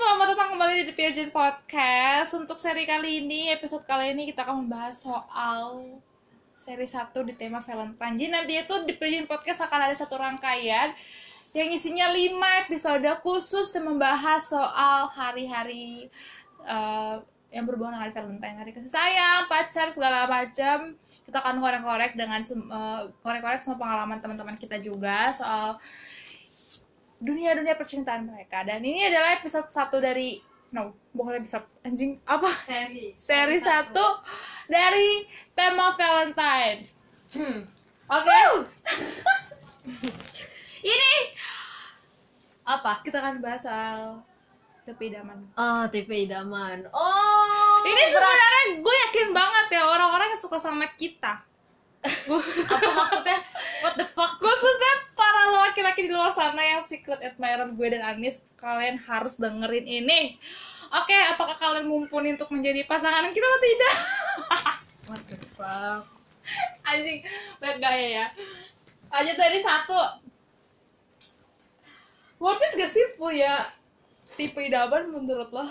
selamat datang kembali di Virgin Podcast. Untuk seri kali ini, episode kali ini kita akan membahas soal seri 1 di tema Valentine. Jadi nanti itu di Virgin Podcast akan ada satu rangkaian yang isinya 5 episode khusus yang membahas soal hari-hari eh, yang berhubungan dengan Valentine, hari kasih sayang, pacar, segala macam. Kita akan korek-korek dengan eh, korek-korek semua pengalaman teman-teman kita juga soal dunia-dunia percintaan mereka. Dan ini adalah episode satu dari no, bukan episode anjing apa? seri Seri satu dari tema Valentine. Hmm. Oke. ini apa kita akan bahas soal tepi idaman. oh tipe idaman oh Ini sebenarnya gue yakin banget ya orang-orang yang suka sama kita. apa maksudnya what the fuck Khususnya para laki-laki di luar sana yang secret admirer gue dan Anis, kalian harus dengerin ini. Oke, apakah kalian mumpuni untuk menjadi pasangan kita atau tidak? what the fuck Anjing, banget gaya ya. Aja dari satu. Worth it gak sih punya tipe idaman menurut lo?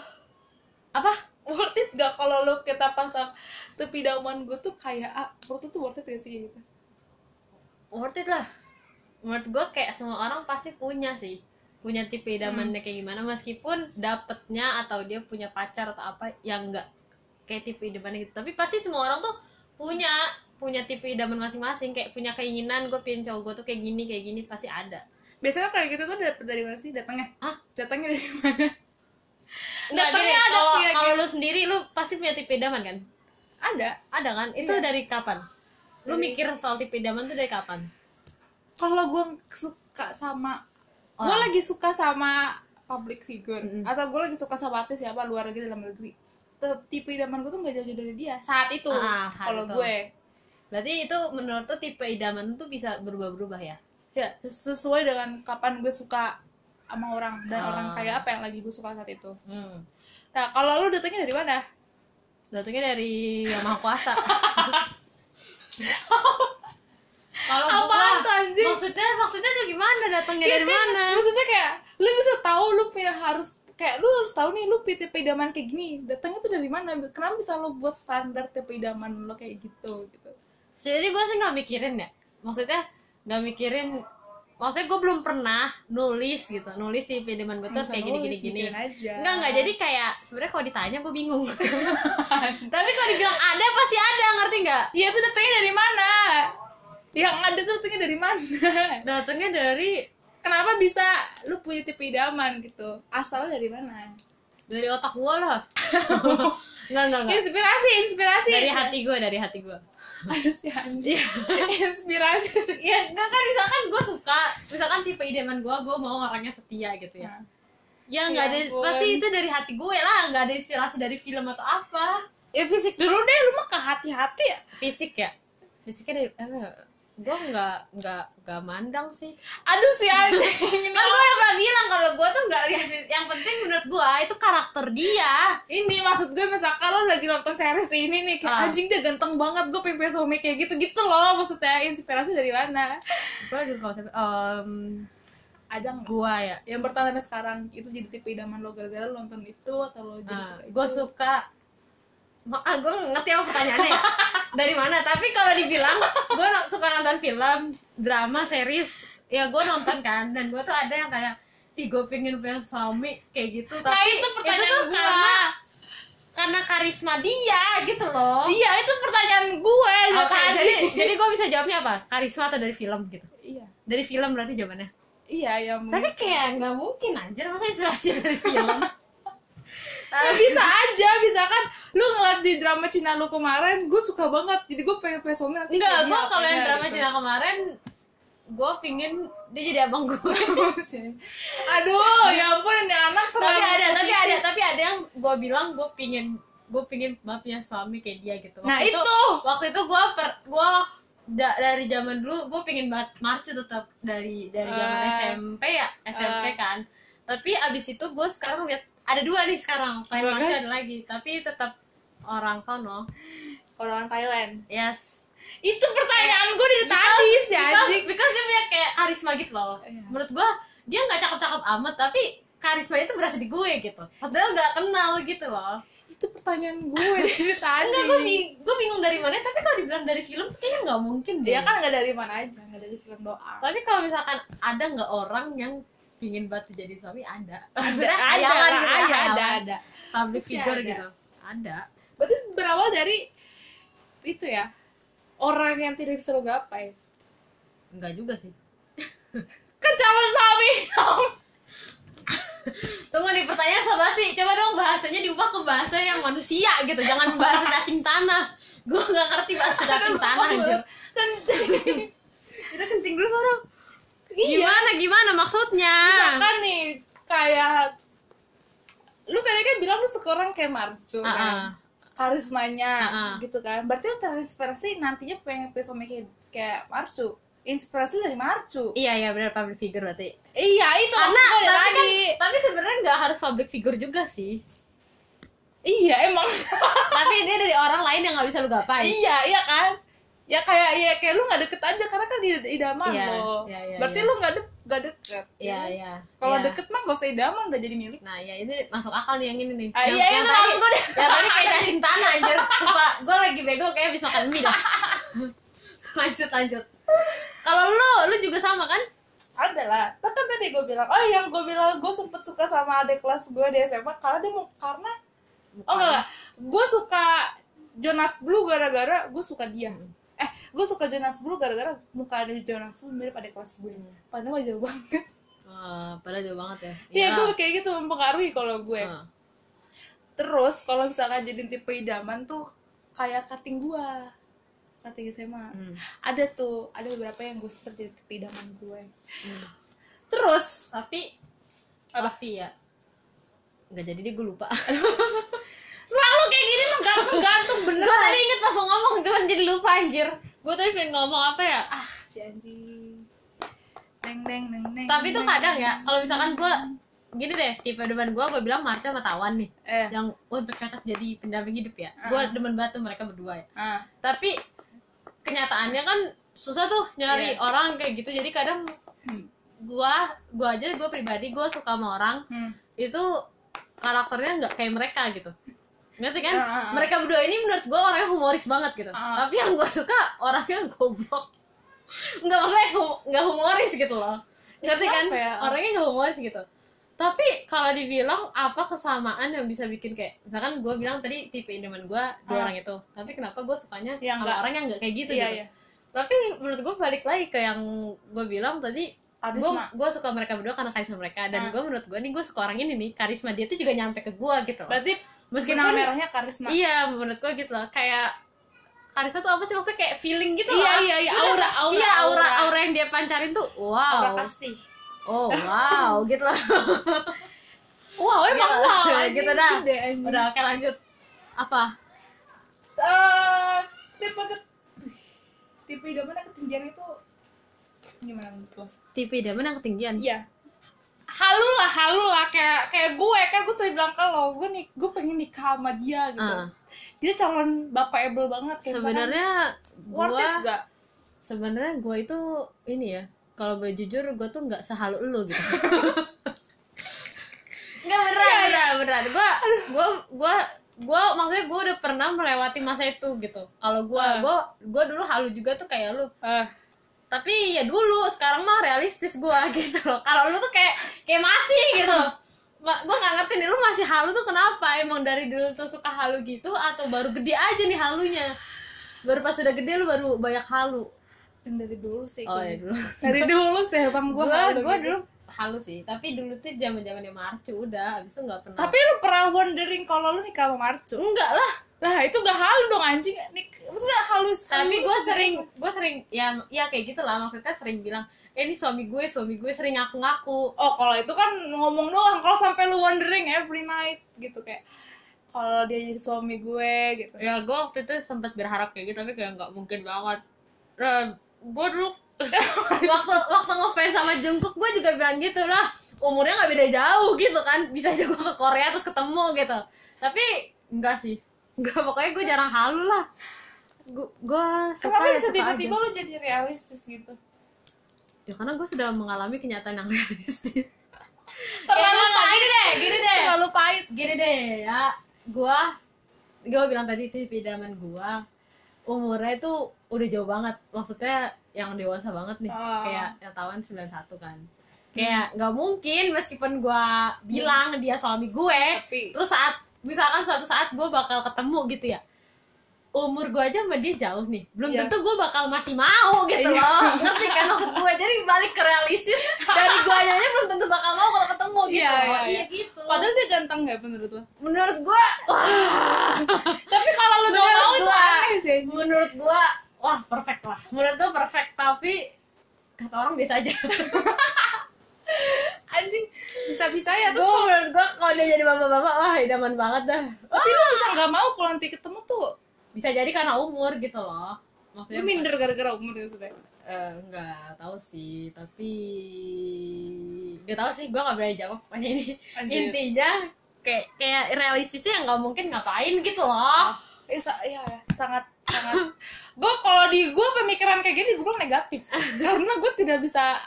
apa Worth it gak kalau lo kita pasang tipe idaman gue tuh kayak ah, menurut tuh worth it gak sih gitu? worth it lah menurut gue kayak semua orang pasti punya sih punya tipe idamannya kayak gimana meskipun dapetnya atau dia punya pacar atau apa yang enggak kayak tipe idamannya gitu tapi pasti semua orang tuh punya punya tipe idaman masing-masing kayak punya keinginan gue pengen cowok gue tuh kayak gini kayak gini pasti ada Biasanya kayak gitu tuh dapet dari mana sih datangnya? Hah? Datangnya dari mana? Datangnya gini, ada kalau kalau lu sendiri lu pasti punya tipe idaman kan? Ada. Ada kan? Itu Iya. dari kapan? Lu Dari- mikir soal tipe idaman tuh dari kapan? Kalau gue suka sama, gue lagi suka sama public figure Mm-mm. atau gue lagi suka sama artis siapa luar negeri dalam negeri. Tipe idaman gue tuh gak jauh-jauh dari dia saat itu. Ah, kalau gue, Berarti itu menurut tuh tipe idaman tuh bisa berubah-berubah ya? ya ses- sesuai dengan kapan gue suka sama orang dan Ah. orang kayak apa yang lagi gue suka saat itu. Hmm. Nah, kalau lu datangnya dari mana? Datangnya dari yang maha kuasa. Kalau tuh, anjing? maksudnya maksudnya tuh gimana datangnya Iya dari kan, mana? Maksudnya kayak lu bisa tahu lu punya harus kayak lu harus tahu nih lu tipe idaman kayak gini. Datangnya tuh dari mana? Kenapa bisa lu buat standar tipe idaman lo kayak gitu gitu. Jadi gue sih nggak mikirin ya. Maksudnya nggak mikirin Maksudnya gue belum pernah nulis gitu, nulis tipe idaman gue terus kayak gini gini gini. Enggak enggak jadi kayak sebenarnya kalau ditanya gue bingung. Tapi kalau dibilang ada pasti ada, ngerti nggak? Iya itu datangnya dari mana? Yang ada tuh datangnya dari mana? Datangnya dari Kenapa bisa lu punya tipe idaman gitu? Asalnya dari mana? dari otak gue lah. Enggak enggak enggak. Inspirasi, inspirasi. Dari hati gue, dari hati gue. Aduh si anjing. inspirasi. Ya enggak kan misalkan gue suka, misalkan tipe idaman gue, gue mau orangnya setia gitu ya. Ya Ya nggak ada, ampun. pasti itu dari hati gue lah, nggak ada inspirasi dari film atau apa. Ya fisik dulu deh, lu mah ke hati-hati ya. Fisik ya, fisiknya dari, eh, gue nggak nggak nggak mandang sih. Aduh si anjing. kan gue udah pernah bilang kalau gue tuh nggak lihat yang penting menurut gue itu karakter dia. Ini maksud gue misalkan lo lagi nonton series ini nih kayak Ah. anjing dia ganteng banget gue pengen punya suami kayak gitu. Gitu loh maksudnya inspirasi dari mana? Gue lagi kalau um, ada nggak? Gue ya. Yang sampai sekarang itu jadi tipe idaman lo gara-gara lo nonton itu atau lo jadi Ah, suka gue suka ah, gue ngerti apa pertanyaannya ya. Dari mana? Tapi kalau dibilang gue suka nonton film drama series ya gue nonton kan. Dan gue tuh ada yang kayak ih gue pengen punya suami kayak gitu. Tapi nah itu pertanyaan tuh gue karena karena karisma dia gitu loh. Iya itu pertanyaan gue tadi. jadi jadi gue bisa jawabnya apa? Karisma atau dari film gitu? Iya. Dari film berarti jawabannya? Iya yang tapi kayak nggak mungkin anjir masa inspirasi dari film Ya, bisa aja bisa kan lu ngeliat di drama Cina lu kemarin gue suka banget jadi gue pengen punya suami nanti enggak gue kalau yang drama gitu. Cina kemarin gue pingin dia jadi abang gue aduh ya ampun ini anak tapi ada tapi ada tapi ada yang gue bilang gue pingin gue pingin banget punya suami kayak dia gitu Nah, Waktu itu. waktu itu gue per gue dari zaman dulu gue pingin banget marcu tetap dari dari zaman Ah. SMP ya SMP Ah. kan tapi abis itu gue sekarang lihat ada dua nih sekarang selain Dua marcu kan? ada lagi tapi tetap orang sono. Orang Thailand? Yes. Itu pertanyaan gue dari tadi sih anjing. because dia punya kayak karisma gitu loh. Iya. menurut gua dia nggak cakep-cakep amat tapi karisma itu berasa di gue gitu. Padahal nggak kenal gitu loh. Itu pertanyaan gue dari tadi. Enggak gue bing- gue bingung dari mana tapi kalau dibilang dari film kayaknya nggak mungkin deh. dia kan nggak dari mana aja nggak dari film doang. Tapi kalau misalkan ada nggak orang yang pingin batu jadi suami ada. Maksudnya ada hayalan lah, gitu, ada ada ada. public figure ada. gitu. Ada. Berarti berawal dari itu ya orang yang tidak bisa lo gapai. Enggak juga sih. Kan calon suami. Tunggu nih pertanyaan sobat sih. Coba dong bahasanya diubah ke bahasa yang manusia gitu. Jangan bahasa cacing tanah. Gue nggak ngerti bahasa cacing tanah anjir. Kencing kita kencing dulu sono gimana gimana maksudnya? Misalkan nih kayak lu tadi kan bilang lu suka orang kayak Marco Ah, kan? Ah. karismanya Ah, ah. gitu kan? Berarti lu terinspirasi nantinya pengen punya suami kayak, kayak Marco inspirasi dari Marco iya iya benar public figure berarti. Iya itu karena tapi kan tadi tapi sebenarnya nggak harus public figure juga sih. Iya emang. Tapi dia dari orang lain yang nggak bisa lu gapai. Iya iya kan ya kayak ya kayak lu nggak deket aja karena kan di idaman Iya, lo iya, iya, berarti iya. lu nggak de nggak deket iya iya. Kalau iya. deket mah gak usah idaman udah jadi milik. Nah ya ini masuk akal nih yang ini nih. Ah, yang, iya, yang itu tadi, gue yang tadi kayak cacing tanah anjir. Sumpah, gue lagi bego kayak habis makan mie. Dah lanjut lanjut. Kalau lu lu juga sama kan? Ada lah. Tapi kan tadi gue bilang oh yang gue bilang gue sempet suka sama adik kelas gue di SMA karena dia mau karena oh enggak gue suka Jonas Blue gara-gara gue suka dia eh gue suka Jonas Blue gara-gara muka ada Jonas Blue mirip adik kelas gue padahal mah jauh banget Wah, padahal jauh banget ya Iya, gue kayak gitu mempengaruhi kalau gue. Heeh. Terus kalau misalkan jadi tipe idaman tuh kayak cutting gua. Cutting SMA. Hmm. Ada tuh, ada beberapa yang gue suka jadi tipe idaman gue. Hmm. Terus tapi Apa? tapi ya nggak jadi deh gue lupa selalu kayak gini lo gantung-gantung bener. gue tadi inget pas mau ngomong cuman jadi lupa anjir gue tadi pengen ngomong apa ya ah si anjing. Neng neng neng neng. tapi tuh kadang ya kalau misalkan gue gini deh tipe demen gue gue bilang Marca sama Tawan nih eh yang untuk cocok jadi pendamping hidup ya Ah. gue demen banget tuh mereka berdua ya ah tapi kenyataannya kan susah tuh nyari Iya. orang kayak gitu jadi kadang Hmm. gua gua aja gue pribadi gue suka sama orang hmm. itu karakternya nggak kayak mereka gitu ngerti kan? Ah. mereka berdua ini menurut gue orangnya humoris banget gitu. Ah. tapi yang gue suka orangnya goblok. Nggak maksudnya hum- nggak humoris gitu loh. Ngerti kan? ya? orangnya nggak humoris gitu. Tapi kalau dibilang apa kesamaan yang bisa bikin kayak misalkan gue bilang tadi tipe idaman gue dua Ah. orang itu. Tapi kenapa gue sukanya Yang sama nggak- orang yang nggak kayak gitu Iya, gitu? iya. tapi menurut gue balik lagi ke yang gue bilang tadi gue gue suka mereka berdua karena karisma mereka. Dan Ah. gue menurut gue nih gue suka orang ini nih. Karisma dia tuh juga nyampe ke gue gitu loh. Berarti meskipun benang merahnya karisma. iya menurut gue gitu loh kayak karisma tuh apa sih maksudnya kayak feeling gitu Iya, loh iya, iya. Aura, aura, iya aura aura. aura yang dia pancarin tuh wow Aura kasih. oh wow gitu loh Wow, emang Gitu. wow. gitu dah udah oke lanjut apa Eh, tipe tipe idaman ketinggian itu gimana menurut lo? tipe idaman yang ketinggian Iya. Halu lah, halu lah kayak kayak gue. Kan gue sering bilang ke lo, gue nih gue pengen nikah sama dia gitu. Ah. Dia calon bapak able banget kayak sebenarnya gue sebenarnya gue itu ini ya kalau boleh jujur gue tuh nggak sehalu lu gitu. Nggak beneran beneran beneran gue gue gue gue maksudnya gue udah pernah melewati masa itu gitu. Kalau gue Ah. gue gue dulu halu juga tuh kayak lu. Ah, tapi ya dulu sekarang mah realistis gue gitu loh. Kalau lu tuh kayak kayak masih gitu. Gue nggak ngerti nih lu masih halu tuh kenapa? Emang dari dulu tuh suka halu gitu atau baru gede aja nih halunya? Baru pas udah gede lu baru banyak halu. Dari dulu sih. oh ya dulu. Dari dulu sih emang gue gue dulu halu sih tapi dulu tuh zaman zamannya Marcu udah abis itu nggak pernah Tapi lu pernah wondering kalau lu nikah sama Marco? enggak lah Lah itu gak halu dong anjing. Nik, maksudnya halus. tapi halus gue sering gue sering ya ya kayak gitu lah maksudnya sering bilang eh ini suami gue suami gue sering ngaku-ngaku Oh kalau itu kan ngomong doang. Kalau sampai lu wondering every night gitu kayak kalau dia jadi suami gue gitu. ya gue waktu itu sempat berharap kayak gitu tapi kayak nggak mungkin banget nah, gue dulu waktu waktu ngefans sama Jungkook gue juga bilang gitu lah umurnya nggak beda jauh gitu kan. Bisa aja gue ke Korea terus ketemu gitu. Tapi enggak sih. Enggak pokoknya gue jarang halu lah. Gue gue suka Kenapa ya bisa tiba-tiba lu jadi realistis gitu? ya karena gue sudah mengalami kenyataan yang realistis. Terlalu Ya, panjang gini deh ya. Gua gua bilang tadi tipe idaman gua umurnya itu udah jauh banget. Maksudnya yang dewasa banget nih Oh. kayak yang tahun 91 kan kayak nggak mungkin meskipun gua bilang dia suami gue Tapi- terus saat misalkan suatu saat gue bakal ketemu gitu ya umur gue aja sama dia jauh nih belum Iya. tentu gue bakal masih mau gitu Iya. loh ngerti kan maksud gue jadi balik ke realistis dari gue aja belum tentu bakal mau kalau ketemu gitu Iya, loh. iya, iya gitu Padahal dia ganteng nggak menurut lo? menurut gue Tapi kalau lu gak mau itu aneh sih. menurut gue wah perfect lah. Menurut gue perfect tapi kata orang biasa aja. Anjing bisa-bisa ya terus kok menurut gue kalau dia jadi bapak-bapak wah idaman banget dah. Tapi lu bisa nggak mau kalau nanti ketemu tuh? Bisa jadi karena umur gitu loh. Lu maksudnya minder gara-gara umur ya sudah Eh, nggak tahu sih tapi nggak tahu sih gue nggak berani jawab pokoknya ini. Anjir. intinya kayak kayak realistisnya nggak mungkin ngapain gitu loh. Eh, sa- iya ya sangat sangat. Gue kalau di gue pemikiran kayak gini gue bilang negatif. Karena gue tidak bisa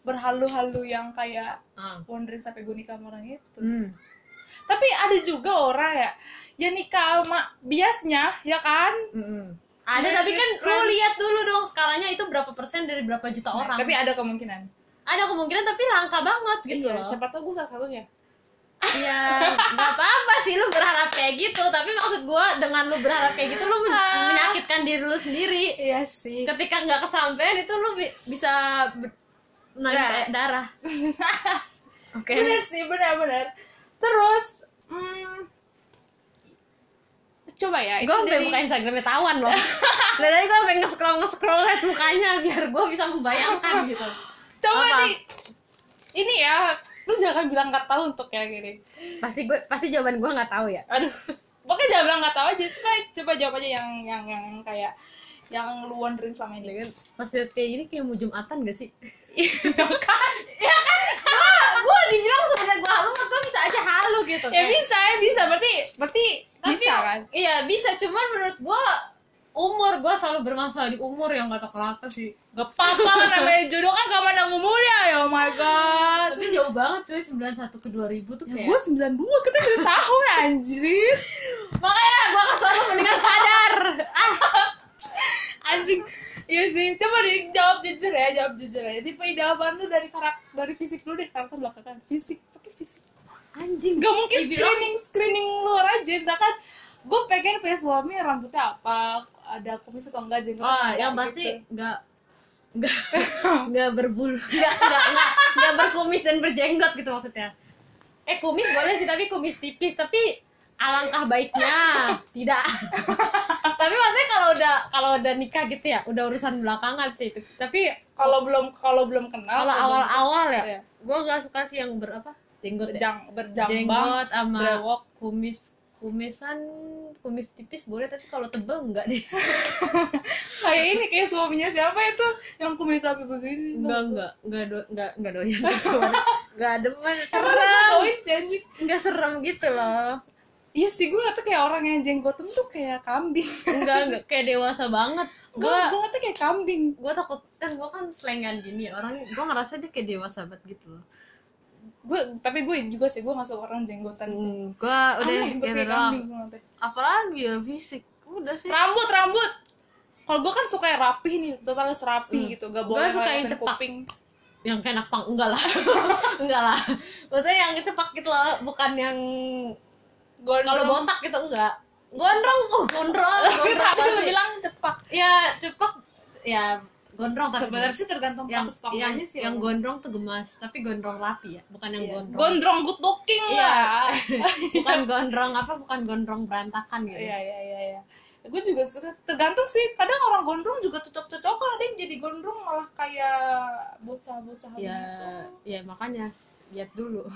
berhalu-halu yang kayak Ah. wondering sampai gue nikah sama orang itu. Hmm. tapi ada juga orang ya ya nikah sama biasnya ya kan? Mm-mm. ada Married tapi kan lu lihat dulu dong skalanya itu berapa persen dari berapa juta orang. tapi ada kemungkinan. Ada kemungkinan tapi langka banget gitu iya loh. siapa tahu gue salah satunya Iya, nggak apa-apa sih lu berharap kayak gitu, tapi maksud gua dengan lu berharap kayak gitu lu men- Ah. menyakitkan diri lu sendiri. iya sih Ketika nggak kesampaian itu lu bi- bisa naik Nah. darah. Oke. bener sih benar-benar terus hmm, coba ya Gue sampai dari- buka Instagramnya tawan loh. Dan tadi gue sampai nge-scroll nge-scroll liat mukanya biar gue bisa membayangkan gitu. coba Apa? nih ini ya lu jangan bilang nggak tahu untuk yang gini Pasti gue pasti jawaban gue nggak tahu ya. aduh pokoknya jangan bilang nggak tahu aja coba coba jawab aja yang yang yang kayak yang lu wondering selama ini Pas liat kayak gini kayak mau jumatan gak sih? Iya kan ya kan? Gue dibilang sebenarnya gue halu, gue bisa aja halu gitu. ya Kayak- bisa ya bisa berarti berarti Tapi, bisa kan Iya bisa, cuman menurut gua umur gua selalu bermasalah di umur yang gak tau kenapa sih. gak apa-apa kan namanya jodoh kan gak mandang umurnya ya oh my god. Tapi jauh banget cuy. 91 ke 2000 tuh kayak. gue 92 kita udah tahun anjir. Makanya gua kasih lu mendingan sadar. Ah, anjing. Iya sih. Coba dijawab jujur ya jawab jujur ya. Tipe idaman lu dari karakter dari fisik lu deh. Karakter belakangan. Fisik pakai fisik. Anjing. gak mungkin screening screening luar aja. Misalkan gue pengen punya suami rambutnya apa ada kumis atau enggak jenggot Oh, atau yang enggak pasti gitu. nggak nggak nggak berbulu nggak nggak nggak nggak berkumis dan berjenggot gitu maksudnya eh kumis boleh sih tapi kumis tipis tapi alangkah baiknya tidak tapi maksudnya kalau udah kalau udah nikah gitu ya udah urusan belakangan sih itu tapi kalau belum kalau belum kenal kalau belum- awal-awal ya Iya. gue gak suka sih yang ber apa jenggot ya? berjang berjambang jenggot sama brewok kumis kumisan kumis tipis boleh tapi kalau tebel enggak deh. Kayak ini kayak suaminya siapa itu yang kumis sampai begini? Enggak enggak enggak do, enggak enggak doyan. Enggak demen serem. enggak serem gitu loh. Iya sih, gue tuh kayak orang yang jenggotan tuh kayak kambing. enggak enggak kayak dewasa banget. Gue gue gue tuh kayak kambing. gue takut kan gue kan selengan gini ya orang gue ngerasa dia kayak dewasa banget gitu loh Gue tapi gue juga sih gue nggak suka orang jenggotan sih. hmm, gue udah Aneh, gue gitu doang apalagi ya fisik udah sih Rambut rambut. Kalau gue kan suka yang rapih nih, total serapi Hmm. gitu, gak boleh suka yang cepak. kuping. yang kayak nakpang enggak lah enggak lah maksudnya yang cepak gitu loh bukan yang kalau botak gitu enggak gondrong oh gondrong gondrong Tadi bilang cepak. ya cepak ya gondrong tapi Sebenarnya sih tergantung yang yang, sih. yang Om. gondrong tuh gemas tapi gondrong rapi ya bukan yang Iya. gondrong Gondrong good looking Iya. lah. bukan gondrong apa bukan gondrong berantakan gitu Iya iya iya iya. Gue juga suka tergantung sih. Kadang orang gondrong juga cocok-cocokan. Ada yang jadi gondrong malah kayak bocah-bocah ya gitu. ya makanya lihat dulu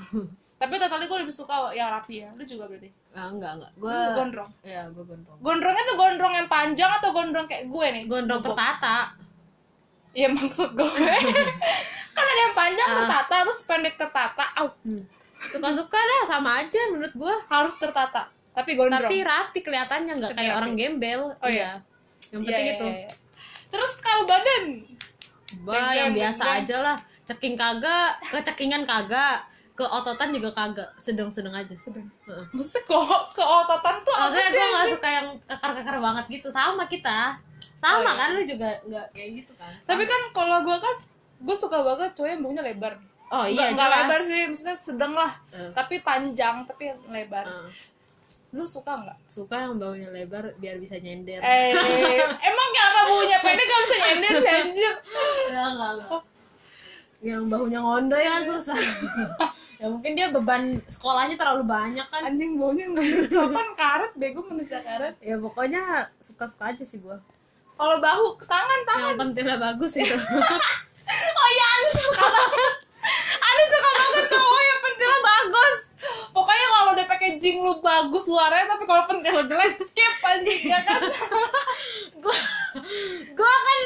Tapi totally gue lebih suka yang rapi ya. Lu juga berarti. ah, enggak enggak gue gondrong. ya gue gondrong Gondrongnya tuh gondrong yang panjang atau gondrong kayak gue nih? gondrong tertata Iya maksud gue. kan ada yang panjang Ah. tertata terus pendek tertata. Au, hmm. suka-suka dah sama aja menurut gue harus tertata. Tapi gondrong. tapi rapi kelihatannya nggak kayak rapi. orang gembel Oh, iya. yang Iya, penting iya, itu iya, iya. Terus kalau badan bah yang biasa aja lah ceking kagak kecekingan kagak keototan juga kagak sedang-sedang aja sedang Heeh. maksudnya kok keototan tuh apa Maksudnya gue gak suka yang kekar-kekar banget gitu sama kita sama Oh, iya. kan? lu juga nggak kayak gitu kan? Tapi kan kalau gue kan gue suka banget cowok yang baunya lebar. Oh iya nggak lebar sih maksudnya sedang lah. Eh, tapi panjang tapi lebar. Eh. lu suka nggak? Suka yang baunya lebar biar bisa nyender. Eh emang kenapa baunya? Pendek gak bisa nyender anjir. Enggak, enggak, enggak. Yang bahunya ngondo ya susah. ya mungkin dia beban sekolahnya terlalu banyak kan. anjing baunya nggak kapan karet bego manusia karet. Ya pokoknya suka-suka aja sih gua. Kalau bahu tangan tangan Yang pentilnya bagus itu. oh iya Anis suka banget Anis suka banget cowok yang pentilnya bagus pokoknya kalau udah packaging lu bagus luarnya tapi kalau pentil lu jelek skip anjing ya kan gua gua kan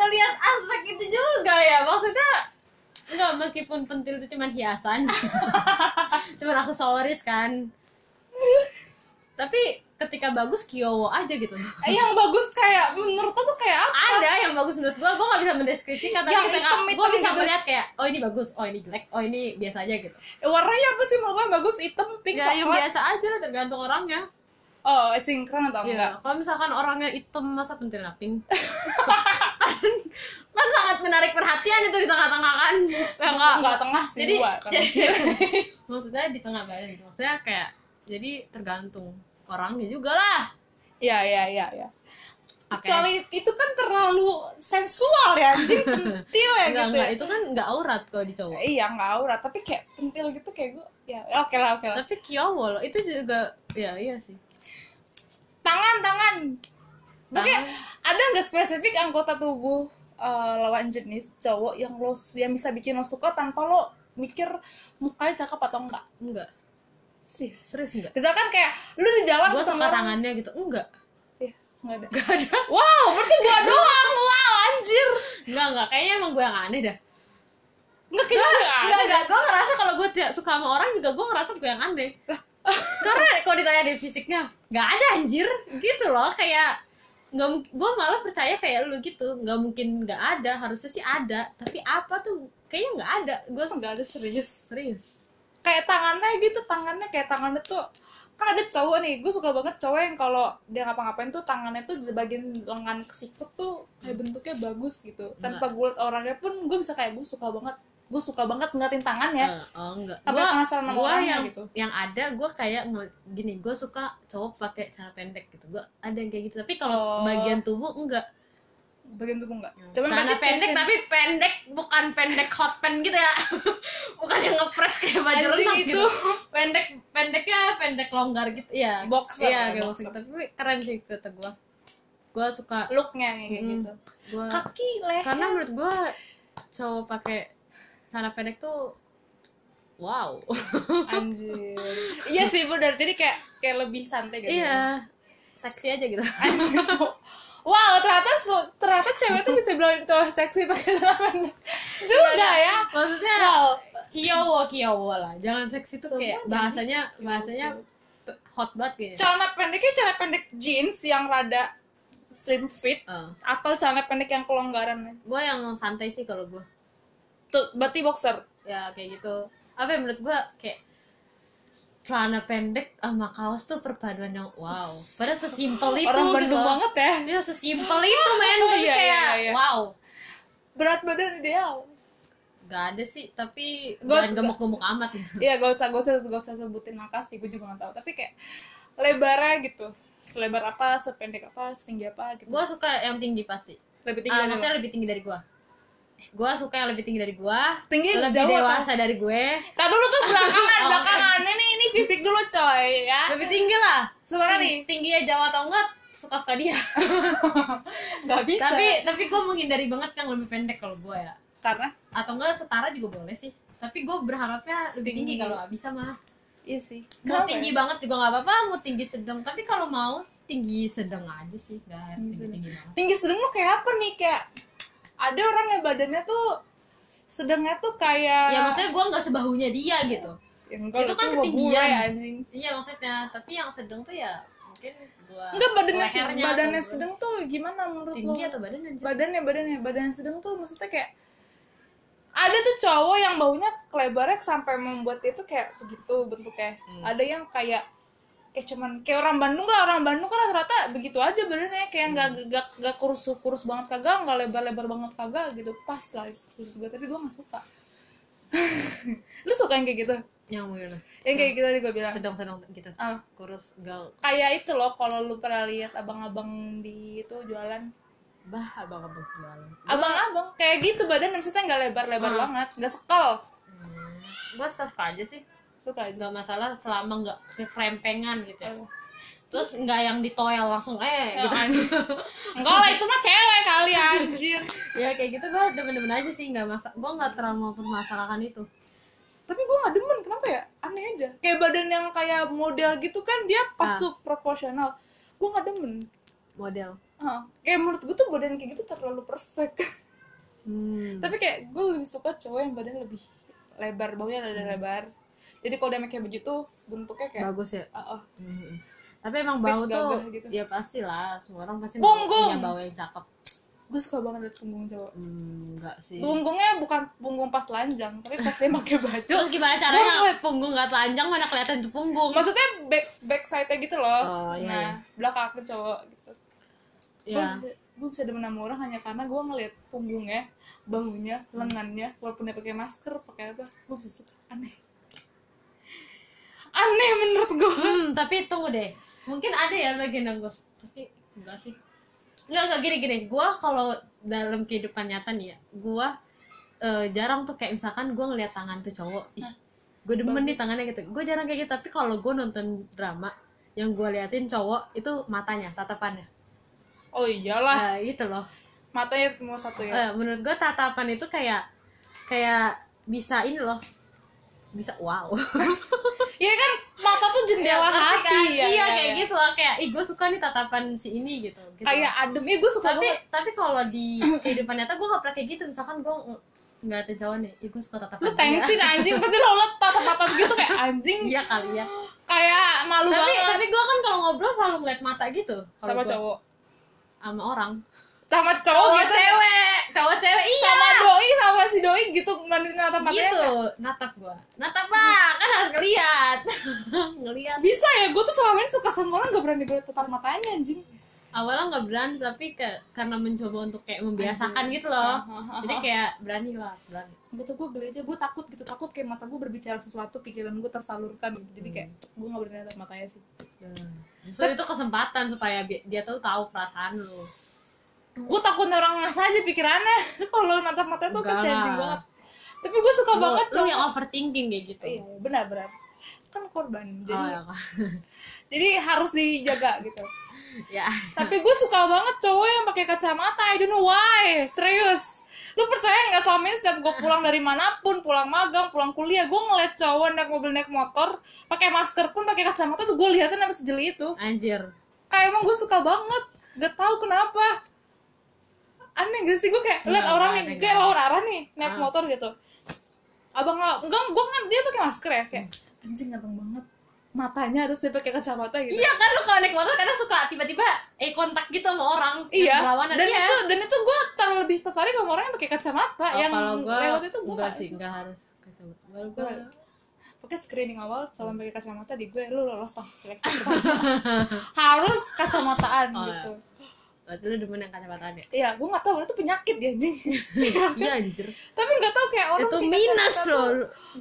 ngelihat aspek itu juga ya. Maksudnya enggak meskipun pentil itu cuma hiasan. cuma aksesoris kan. Tapi ketika bagus kiowo aja gitu. Eh, yang bagus kayak menurut tuh kayak apa? Ada yang bagus menurut gua. Gua nggak bisa mendeskripsikan tapi Yang ketika gua bisa gitu. melihat kayak oh ini bagus oh ini jelek oh ini biasa aja gitu. Eh, warnanya apa sih? Menurut bagus hitam pink ya yang coklat? biasa aja lah tergantung orangnya. Oh sinkron atau ya enggak? kalau misalkan orangnya hitam masa pentilnya pink? Kan sangat menarik perhatian itu di tengah-tengah kan? Ya enggak enggak. tengah sih jadi, gua jadi maksudnya di tengah badan gitu. Maksudnya kayak jadi tergantung orangnya juga lah Iya iya iya iya. Oke. Kecuali itu kan terlalu sensual ya anjing pentil ya enggak gitu. enggak ya. itu kan enggak aurat kalau di cowok Iya nggak aurat tapi kayak pentil gitu kayak gue ya oke lah oke lah. tapi kiowo loh itu juga ya iya sih Tangan tangan. Tangan. ada nggak spesifik anggota tubuh eh, lawan jenis cowok yang lo yang bisa bikin lo suka tanpa lo mikir mukanya cakep atau enggak? enggak Serius. serius enggak Misalkan kayak lu di jalan gue suka tangannya gitu. Enggak. Iya, nggak ada. enggak ada. Wow, berarti gua doang. Wow, anjir. enggak enggak kayaknya emang gue yang aneh dah. Enggak kayaknya nggak ada. enggak enggak gue ngerasa kalau gue tidak suka sama orang juga gue ngerasa gue yang aneh. Karena kalau ditanya dari fisiknya nggak ada anjir. Gitu loh kayak nggak gue malah percaya kayak lu gitu. Nggak mungkin nggak ada harusnya sih ada. Tapi apa tuh? Kayaknya nggak ada. Gue Gue nggak ada? Serius. serius kayak tangannya gitu tangannya kayak tangannya tuh kan ada cowok nih gue suka banget cowok yang kalau dia ngapa-ngapain tuh tangannya tuh di bagian lengan ke sikut tuh kayak bentuknya bagus gitu. Tanpa gue liat orangnya pun gue bisa kayak gue suka banget gue suka banget ngeliatin tangannya. Eh, oh enggak. Gue penasaran sama gue orangnya yang gitu? yang ada gue kayak gini gue suka cowok pakai celana pendek gitu. Gue ada yang kayak gitu. Tapi kalau Oh. bagian tubuh enggak bagian tubuh enggak coba celana berarti pendek fashion. tapi pendek bukan pendek hot pen gitu ya. Bukan yang ngepres kayak baju renang itu. gitu. Pendek pendeknya pendek longgar gitu. Ya Boxer. Iya ya, kayak boxer. boxer. Tapi keren sih kata gue gue suka looknya kayak Mm-mm. gitu. Gue kaki leher. Karena menurut gue cowok pakai celana pendek tuh wow. Anjir. Iya. Sih benar jadi kayak kayak lebih santai gitu. Iya. Seksi aja gitu wow ternyata ternyata cewek tuh bisa bilang cowok seksi pakai celana pendek. Juga ya? maksudnya wow. kiowo kiowo lah. Jangan seksi tuh kayak bahasanya bahasanya hot banget kayaknya. Celana pendeknya celana pendek jeans yang rada slim fit Eh, atau celana pendek yang kelonggaran? Gue yang santai sih kalau gue tuh berarti boxer? Ya kayak gitu. Apa ya menurut gue kayak celana pendek sama kaos tuh perpaduan yang wow. Padahal sesimpel itu orang gitu. banget ya. Iya sesimpel itu men. Jadi Iya, kayak iya, iya. wow. Berat badan ideal. Gak ada sih tapi suka- gemuk-gemuk amat. Gitu Iya gak usah gak usah gak usah sebutin angka sih gue juga gak tahu. Tapi kayak lebarnya gitu selebar apa sependek apa setinggi apa gitu. Gue suka yang tinggi pasti. Lebih tinggi Ah, dari maksudnya lo. lebih tinggi dari gue gue suka yang lebih tinggi dari gue tinggi lebih jauh dewasa dari gue. Tadi dulu tuh belakangan Oh, belakangannya nih ini fisik dulu coy ya. Lebih tinggi lah. Sebenarnya nih. tingginya jauh atau enggak suka-suka dia. Nggak bisa. Tapi tapi gue menghindari banget yang lebih pendek kalau gue ya. Karena? Atau enggak setara juga boleh sih. Tapi gue berharapnya lebih tinggi, Tinggi. kalau bisa mah iya sih. Mau tinggi ya? banget juga nggak apa-apa mau tinggi sedang. Tapi kalau mau tinggi sedang aja sih. Nggak harus Tinggi tinggi tinggi banget. Tinggi sedang lo kayak apa nih? Kayak ada orang yang badannya tuh sedangnya tuh kayak ya maksudnya gue nggak sebahunya dia gitu. Ya, enggak, itu kan ketinggian. bule, anjing. Iya maksudnya. Tapi yang sedang tuh ya mungkin gue enggak badannya lehernya badannya sedang tuh gimana menurut tinggi lo? atau badan badannya badannya badan sedang tuh maksudnya kayak ada tuh cowok yang baunya lebarnya sampai membuat dia tuh kayak begitu bentuknya. Hmm. ada yang kayak kayak cuman kayak orang Bandung lah orang Bandung kan rata-rata begitu aja badannya kayak nggak nggak nggak kurus kurus banget kagak nggak lebar-lebar banget kagak gitu. Pas lah menurut gue tapi gue nggak suka. Lu suka yang kayak gitu? Yang mana yang kayak gitu tadi gue bilang. Sedang-sedang gitu. Ah, kurus gal kayak itu loh kalau lu pernah lihat abang-abang di itu jualan. Bah abang abang jualan. Abang-abang kayak gitu badan maksudnya nggak lebar-lebar Ah. banget nggak sekal hmm, gue suka aja sih suka itu nggak masalah selama nggak kekrempengan gitu. Ya. Oh. terus nggak yang ditoel langsung eh gitu. enggak lah itu mah cewek kali anjir. Ya kayak gitu gue demen-demen aja sih nggak masa gue nggak terlalu mempermasalahkan itu. Tapi gue nggak demen kenapa ya? Aneh aja. Kayak badan yang kayak model gitu kan dia pas Ah. tuh proporsional. Gue nggak demen. Model. Ah, kayak menurut gue tuh badan kayak gitu terlalu perfect. Hmm. tapi kayak gue lebih suka cowok yang badan lebih lebar baunya ada lebar jadi kalau dia pakai baju tuh bentuknya kayak bagus ya? Ah, ah. Hmm. tapi emang Fit bau tuh gitu. ya pastilah semua orang pasti Punggung. punya bau yang cakep. Gue suka banget liat punggung cowok. Hmm, enggak sih. Punggungnya bukan punggung pas telanjang tapi pas dia pakai baju. Terus gimana caranya punggung nggak telanjang mana kelihatan tuh punggung? Maksudnya back back side nya gitu loh. Oh, iya, nah iya. belakang aku cowok gitu. Ya gue bisa demen sama orang hanya karena gue ngeliat punggungnya bahunya lengannya walaupun dia pakai masker pakai apa gue bisa suka. Aneh aneh menurut gue hmm, tapi tunggu deh. Mungkin ada ya bagian yang tapi enggak sih. Enggak enggak gini gini. Gue kalau dalam kehidupan nyata nih ya gue eh, jarang tuh kayak misalkan gue ngeliat tangan tuh cowok. Ih gue demen nih tangannya gitu. Gue jarang kayak gitu tapi kalau gue nonton drama yang gue liatin cowok itu matanya tatapannya. Oh iyalah. Eh, gitu loh. Matanya cuma satu ya? Eh, menurut gue tatapan itu kayak kayak bisa ini loh bisa wow. Iya kan mata tuh jendela Ngerti hati kan? ya iya ya, kayak ya. gitu lah kayak ih gue suka nih tatapan si ini gitu, gitu. kayak adem iya gue suka tapi banget. tapi kalau di kehidupan nyata gue gak pernah kayak gitu. Misalkan gue ngeliatin cowok nih ih gue suka tatapan lu tensin anjing. Pasti lo liat tatap-tatap gitu kayak anjing. Iya kali ya. Kayak malu tapi banget. tapi gue kan kalau ngobrol selalu ngeliat mata gitu sama gua- cowok. sama orang sama cowok cowok gitu. cewek. Cowok cewek iya. Sama doi sama si doi gitu mandiri tatap matanya gitu. natap gue natap lah kan harus ngeliat. Ngeliat. Bisa ya gue tuh selama ini suka sama orang gak berani berani tatap matanya anjing. Awalnya nggak berani tapi ke, karena mencoba untuk kayak membiasakan gitu loh. Jadi kayak berani lah berani. Gue tuh gue geli aja. Gue takut gitu takut kayak mata gue berbicara sesuatu pikiran gue tersalurkan gitu. Jadi kayak gue gak berani tatap matanya sih. So itu kesempatan supaya dia tuh tahu perasaan lu gue takut orang ngasah aja pikirannya. Kalau natap matanya tuh pasti anjing lah. banget. Tapi gue suka lu, banget cowok yang overthinking kayak gitu. Iya benar benar. Kan korban. Jadi oh, ya, Kak. jadi harus dijaga gitu. Ya. Tapi gue suka banget cowok yang pakai kacamata. I don't know why. Serius. Lu percaya nggak selama ini setiap gue pulang dari mana pun pulang magang pulang kuliah gue ngeliat cowok naik mobil naik motor pakai masker pun pakai kacamata tuh gue liatin apa sejeli itu. Anjir. Kayak emang gue suka banget. Gak tahu kenapa aneh gak sih? Gue kayak liat Enggak, orang nih kayak lawan arah nih naik Ah. motor gitu. Abang nggak enggak gue kan dia pakai masker ya kayak anjing ganteng banget. Matanya terus dia pakai kacamata gitu. Iya kan lu kalau naik motor kadang suka tiba-tiba eh kontak gitu sama orang iya berlawanan dan iya. itu dan itu gue terlebih tertarik sama orang yang pakai kacamata Oh, yang kalau gua lewat itu gue enggak sih enggak harus kacamata. Gua- pakai screening awal calon pakai kacamata di gue lu lolos lah seleksi harus kacamataan Oh, gitu berarti lu demen yang kacamataan ya iya gue nggak tahu itu penyakit ya anjing. Iya anjir. Tapi nggak tahu kayak orang itu minus loh. tuh.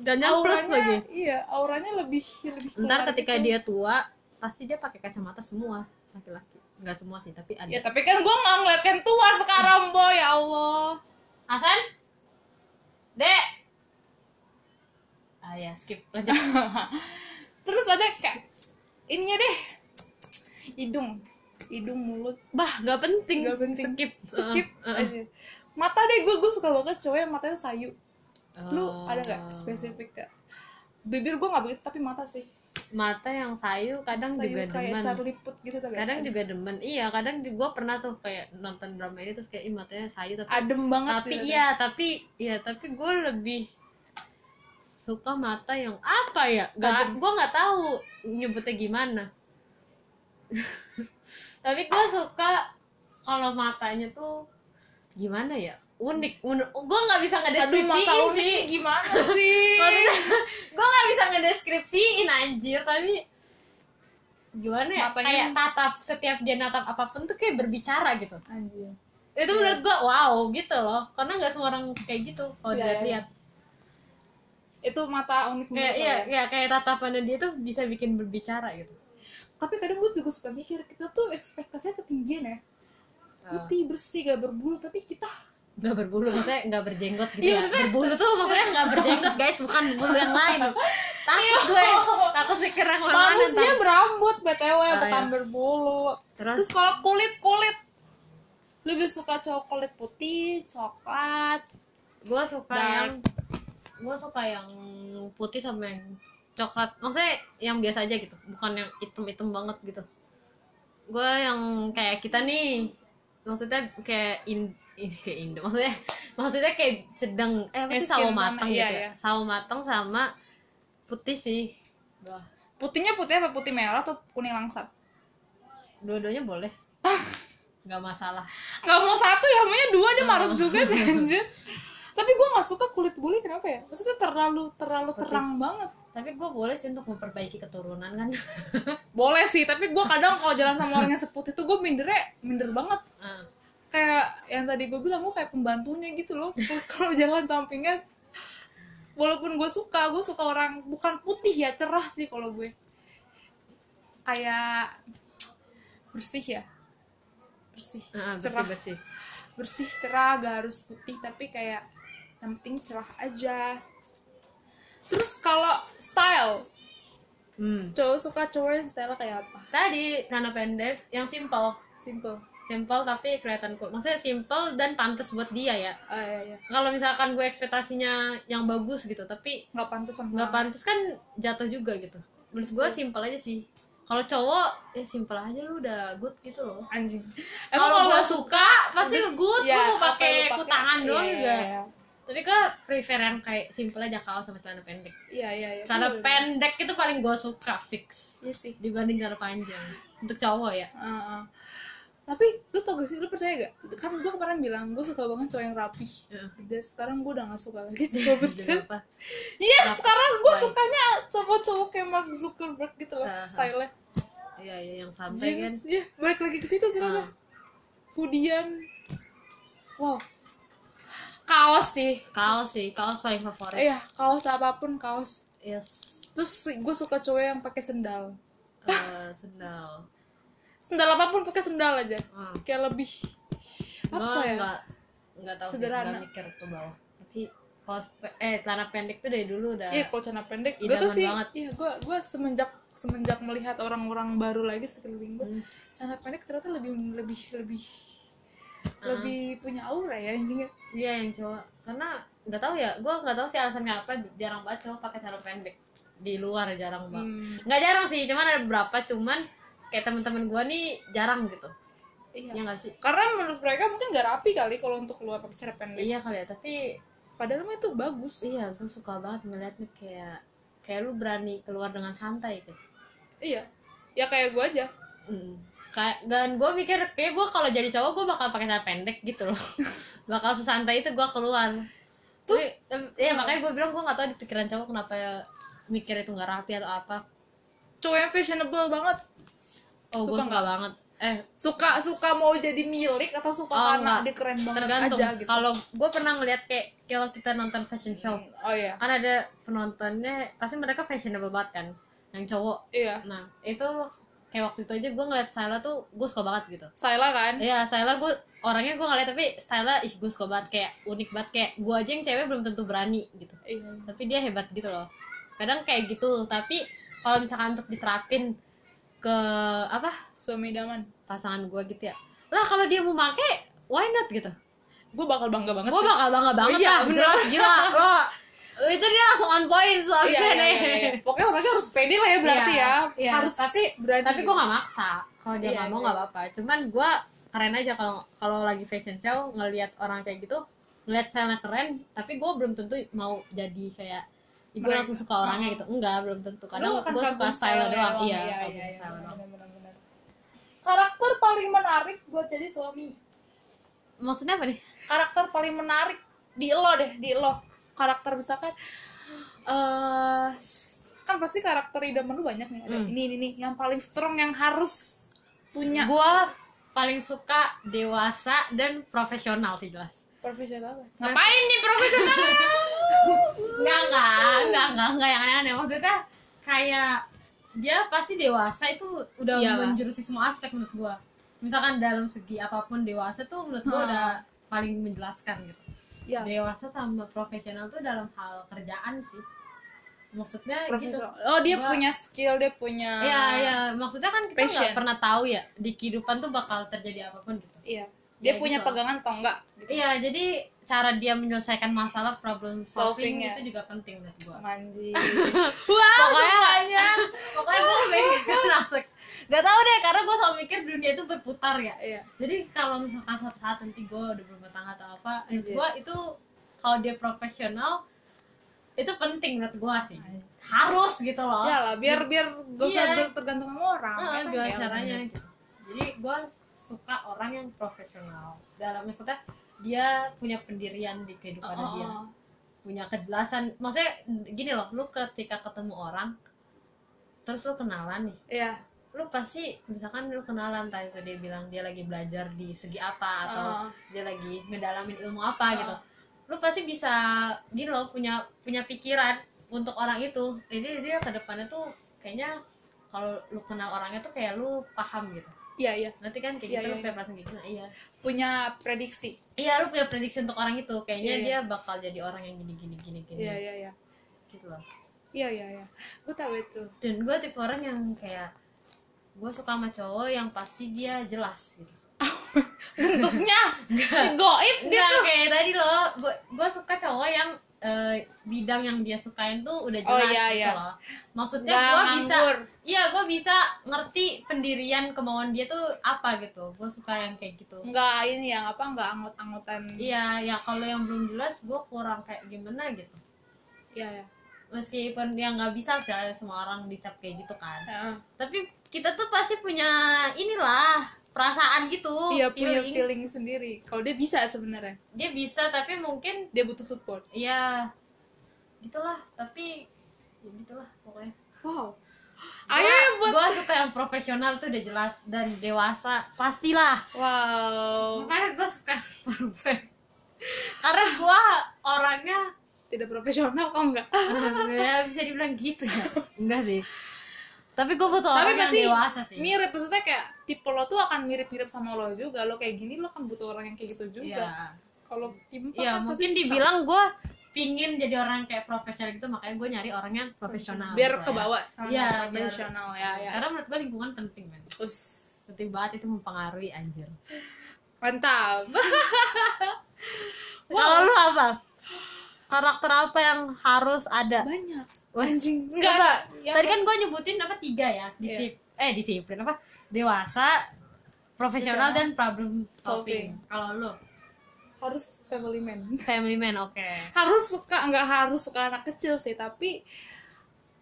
Jangan plus lagi. iya auranya lebih lebih ntar ketika gitu. dia tua pasti dia pakai kacamata semua laki-laki. Nggak semua sih tapi ada. Ya tapi kan gue nggak ngeliat yang tua sekarang boy ya Allah. Hasan? Dek? Ah ya skip. Lanjut. Terus ada kayak ininya deh. Hidung hidung mulut. Bah nggak penting. Nggak penting. skip. Skip Uh, uh, uh. aja. Mata deh gue gue suka banget cowok yang matanya sayu. Lu Oh. ada nggak spesifik gak bibir gue nggak begitu tapi mata sih. Mata yang sayu kadang sayu juga kayak demen. Charlie Put gitu tuh kadang juga demen. Iya kadang gue pernah tuh kayak nonton drama ini terus kayak ih matanya sayu tapi adem banget tapi gitu. iya tapi iya tapi gue lebih suka mata yang apa ya? Gak gue nggak tahu nyebutnya gimana tapi gue suka kalau matanya tuh gimana ya? Unik. Menurut gue nggak bisa ngedeskripsiin unik sih. gimana sih? gue nggak bisa ngedeskripsiin anjir. Tapi gimana ya? Matanya- kayak tatap setiap dia natap apa pun tuh kayak berbicara gitu. Anjir. itu menurut gue wow gitu loh. Karena nggak semua orang kayak gitu kalau Iya, dilihat-lihat. Itu mata unik kayak iya ya? ya kayak tatapannya dia tuh bisa bikin berbicara gitu Tapi kadang gue juga suka mikir kita tuh ekspektasinya ketinggian ya. Putih bersih gak berbulu tapi kita nggak berbulu maksudnya nggak berjenggot gitu Iya, ya maksudnya- berbulu tuh maksudnya nggak berjenggot guys bukan bulu yang lain takut gue takut pikir yang mana manusia berambut btw Ah, bukan iya. berbulu. Terus? Terus kalau kulit kulit lebih suka cowok kulit putih, coklat. gue suka Dark. yang gue suka yang putih sama yang coklat maksudnya yang biasa aja gitu bukan yang hitam-hitam banget gitu gue yang kayak kita nih maksudnya kayak in ini kayak Indo maksudnya maksudnya kayak sedang eh apa sih Miskin sawo matang iya, gitu ya iya. sawo matang sama putih sih Wah, Putihnya putih apa putih merah atau kuning langsat? dua-duanya boleh nggak masalah Gak mau satu ya, maunya dua dia maruk Oh. juga sih anjir. Tapi gue gak suka kulit bule kenapa ya? Maksudnya terlalu terlalu Putih. terang banget. Tapi gue boleh sih untuk memperbaiki keturunan kan Boleh sih, tapi gue kadang kalau jalan sama orang yang seputih tuh gue mindernya minder banget. Ah. Kayak yang tadi gue bilang gue kayak pembantunya gitu loh. kalau jalan sampingan, walaupun gue suka, gue suka orang bukan putih ya cerah sih kalau gue. Kayak bersih ya, bersih, bersih cerah, bersih bersih cerah, gak harus putih tapi kayak yang penting cerah aja. Terus kalau style, hmm. cowok suka cowok yang style kayak apa? tadi celana pendek yang simple Simple. simple tapi kelihatan cool maksudnya simple dan pantas buat dia ya Ah iya iya. kalau misalkan gue ekspektasinya yang bagus gitu tapi Nggak pantas sama nggak pantas kan jatuh juga gitu menurut gue simple aja sih kalau cowok ya simple aja lu udah good gitu loh anjing. kalau gue suka pasti good ya, gue mau pakai? kutangan doang Iya, juga iya, iya. Tapi gue prefer yang kayak simple aja kaos sama celana pendek Iya iya iya. celana Bener, pendek itu paling gue suka fix Iya sih. dibanding celana panjang untuk cowok ya Ah, ah. Tapi lu tau gak sih, lu percaya gak? Kan gue kemarin bilang, gue suka banget cowok yang rapi Iya. Jadi sekarang gue udah gak suka lagi cowok apa Yes, Rapi. sekarang gue sukanya cowok-cowok kayak Mark Zuckerberg gitu loh Ah, ah. Style-nya Iya, iya yang santai kan. Iya balik lagi ke situ ternyata Ah. Kemudian Wow Kaos sih Kaos sih, kaos paling favorit. Iya, kaos apa pun kaos Yes. Terus gue suka cowok yang pakai sendal Eh, sendal. Sendal apa pun pakai sendal aja Ah. Kayak lebih Apa ya? nggak nggak tahu sih, Sederhana. nggak mikir ke bawah. Tapi kaos eh celana pendek tuh dari dulu udah. Iya, kalau celana pendek. Gue tuh sih, banget. iya, gue gue semenjak semenjak melihat orang-orang baru lagi sekeliling gue, Hmm. celana pendek ternyata lebih lebih lebih Lebih punya aura ya anjingnya. Iya yang cowok. Karena nggak tahu ya, gue nggak tahu sih alasannya apa. Jarang banget cowok pakai celana pendek di luar jarang banget. Hmm, Nggak jarang sih, cuman ada beberapa. Cuman kayak temen-temen gue nih jarang gitu. iya. Ya nggak sih? Karena menurut mereka mungkin gak rapi kali kalau untuk keluar pakai celana pendek. Iya kali ya, tapi Padahal mah itu bagus. iya gue suka banget melihatnya kayak kayak lu berani keluar dengan santai gitu. Iya. Ya kayak gue aja. Mm. Kayak dan gue mikir kayak gue kalau jadi cowok gue bakal pakai celana pendek gitu loh bakal sesantai itu gue keluar terus ya makanya gue bilang gue nggak tahu di pikiran cowok kenapa ya mikir itu nggak rapi atau apa Cowok yang fashionable banget. oh gue Suka nggak? banget eh Suka suka mau jadi milik atau suka Oh, karena dia keren banget tergantung aja gitu. kalau gue pernah ngeliat kayak kalau kita nonton fashion show Oh iya. kan ada penontonnya pasti mereka fashionable banget kan yang cowok Iya. nah itu kayak waktu itu aja gue ngeliat style tuh gue suka banget gitu Sayla kan? Iya, style gue orangnya gue ngeliat tapi style ih gue suka banget kayak unik banget kayak gue aja yang cewek belum tentu berani gitu. Iya. Tapi dia hebat gitu loh. Kadang kayak gitu, tapi kalau misalkan untuk diterapin ke apa Suami idaman. pasangan gue gitu ya. Lah kalau dia mau make, why not gitu. Gue bakal bangga banget Gue bakal bangga banget iya, lah, bener. jelas gila. Lo itu dia langsung on point soalnya Iya, iya, iya, iya. Pokoknya orangnya harus pede lah ya berarti Iya, ya. iya. Harus tapi berani. tapi gue gak maksa kalau dia Iya, nggak mau iya. nggak apa-apa cuman gue keren aja kalau kalau lagi fashion show ngelihat orang kayak gitu ngelihat style keren tapi gue belum tentu mau jadi kayak gue langsung suka orangnya gitu enggak belum tentu kadang gue suka style doang iya iya, iya, iya, style doang benar. Karakter paling menarik buat jadi suami. maksudnya apa nih karakter paling menarik di lo deh di lo karakter misalkan eh kan pasti karakter idaman lu banyak nih ada Hmm. ini ini nih yang paling strong yang harus punya Gua paling suka dewasa dan profesional sih jelas. profesional ngapain nih profesional Enggak, enggak, enggak, enggak, enggak yang aneh-aneh. Maksudnya kayak dia pasti dewasa itu udah Iyalah. menjurusi semua aspek menurut gua. Misalkan dalam segi apa pun dewasa tuh menurut gua Hmm. udah paling menjelaskan gitu. Ya Dewasa sama profesional tuh dalam hal kerjaan sih. Maksudnya gitu. profesional oh dia Gua- punya skill dia punya Iya, iya, maksudnya kan kita nggak pernah tahu ya di kehidupan tuh bakal terjadi apa pun gitu. iya dia Ya, punya gitu. pegangan atau enggak gitu. Iya, jadi cara dia menyelesaikan masalah problem solving, Solving, ya. itu juga penting menurut gua. Manji. Wah, Pokoknya- semuanya. Pokoknya gue pengen masuk. Gak tau deh, karena gue selalu mikir dunia itu berputar ya. Iya. Jadi kalau misalkan suatu saat nanti gue udah berumah tangga atau apa, menurut Anjir. gue itu kalau dia profesional itu penting menurut gue sih. Harus gitu loh. Ya lah, biar biar usah Iya. tergantung sama orang. Ya kan? gimana Ya, caranya gitu. Jadi gue suka orang yang profesional. Dalam maksudnya dia punya pendirian di kehidupan Oh, oh, dia. punya kejelasan maksudnya gini loh lu ketika ketemu orang terus lu kenalan nih Iya. Lu pasti misalkan lu kenalan tadi tuh dia bilang dia lagi belajar di segi apa atau Oh. dia lagi ngedalamin ilmu apa Oh. gitu lu pasti bisa gini loh punya punya pikiran untuk orang itu jadi dia ke depannya tuh kayaknya kalau lu kenal orangnya tuh kayak lu paham gitu Iya, iya. nanti kan kayak Iya, gitu iya, lu kayak perasaan kayak gitu nah, iya Punya prediksi. iya lu punya prediksi untuk orang itu kayaknya Iya, iya. dia bakal jadi orang yang gini gini gini gini Iya, iya, iya. gitu loh Iya, iya, iya. Gue tahu itu. dan gue tipe orang yang kayak gue suka sama cowok yang pasti dia jelas gitu. Bentuknya? Goib gitu. kayak tadi loh gue gue suka cowok yang eh, bidang yang dia sukain tuh udah Oh, jelas iya, gitu iya. loh. Maksudnya Nggak gue bisa iya gue bisa ngerti pendirian kemauan dia tuh apa gitu. Gue suka yang kayak gitu. Enggak ini yang apa enggak angot-angotan. iya ya kalau yang belum jelas gue kurang kayak gimana gitu. Iya, iya. Meskipun dia nggak bisa sih semua orang dicap kayak gitu kan Heeh. tapi kita tuh pasti punya inilah perasaan gitu Iya, punya feeling. feeling sendiri. Kalau dia bisa sebenarnya. dia bisa tapi mungkin Dia butuh support. ya gitulah tapi ya gitulah pokoknya Wow. Ayo ya buat gue suka yang profesional tuh udah jelas dan dewasa pastilah Wow. makanya gue suka yang perfect karena gue orangnya Tidak profesional kok enggak? ya bisa dibilang gitu ya enggak sih tapi gue butuh Tapi orang yang pasti dewasa sih mirip maksudnya kayak tipe lo tuh akan mirip-mirip sama lo juga. Lo kayak gini lo kan butuh orang yang kayak gitu juga. Iya. Kalau tipe ya kan mungkin dibilang gue pingin jadi orang kayak profesional gitu makanya gue nyari orang yang profesional biar gitu ya. bawah sama Iya, yang biar- profesional ya ya. karena menurut gue lingkungan penting men Us. penting banget itu mempengaruhi anjir Mantap. kalau lu apa karakter apa yang harus ada? Banyak. anjing. Enggak, yang- tadi kan gue nyebutin apa tiga ya? Disip eh disiplin apa? Dewasa profesional dan problem Solving. solving. Kalau lu? Harus family man. family man oke. Harus suka nggak harus suka anak kecil sih, tapi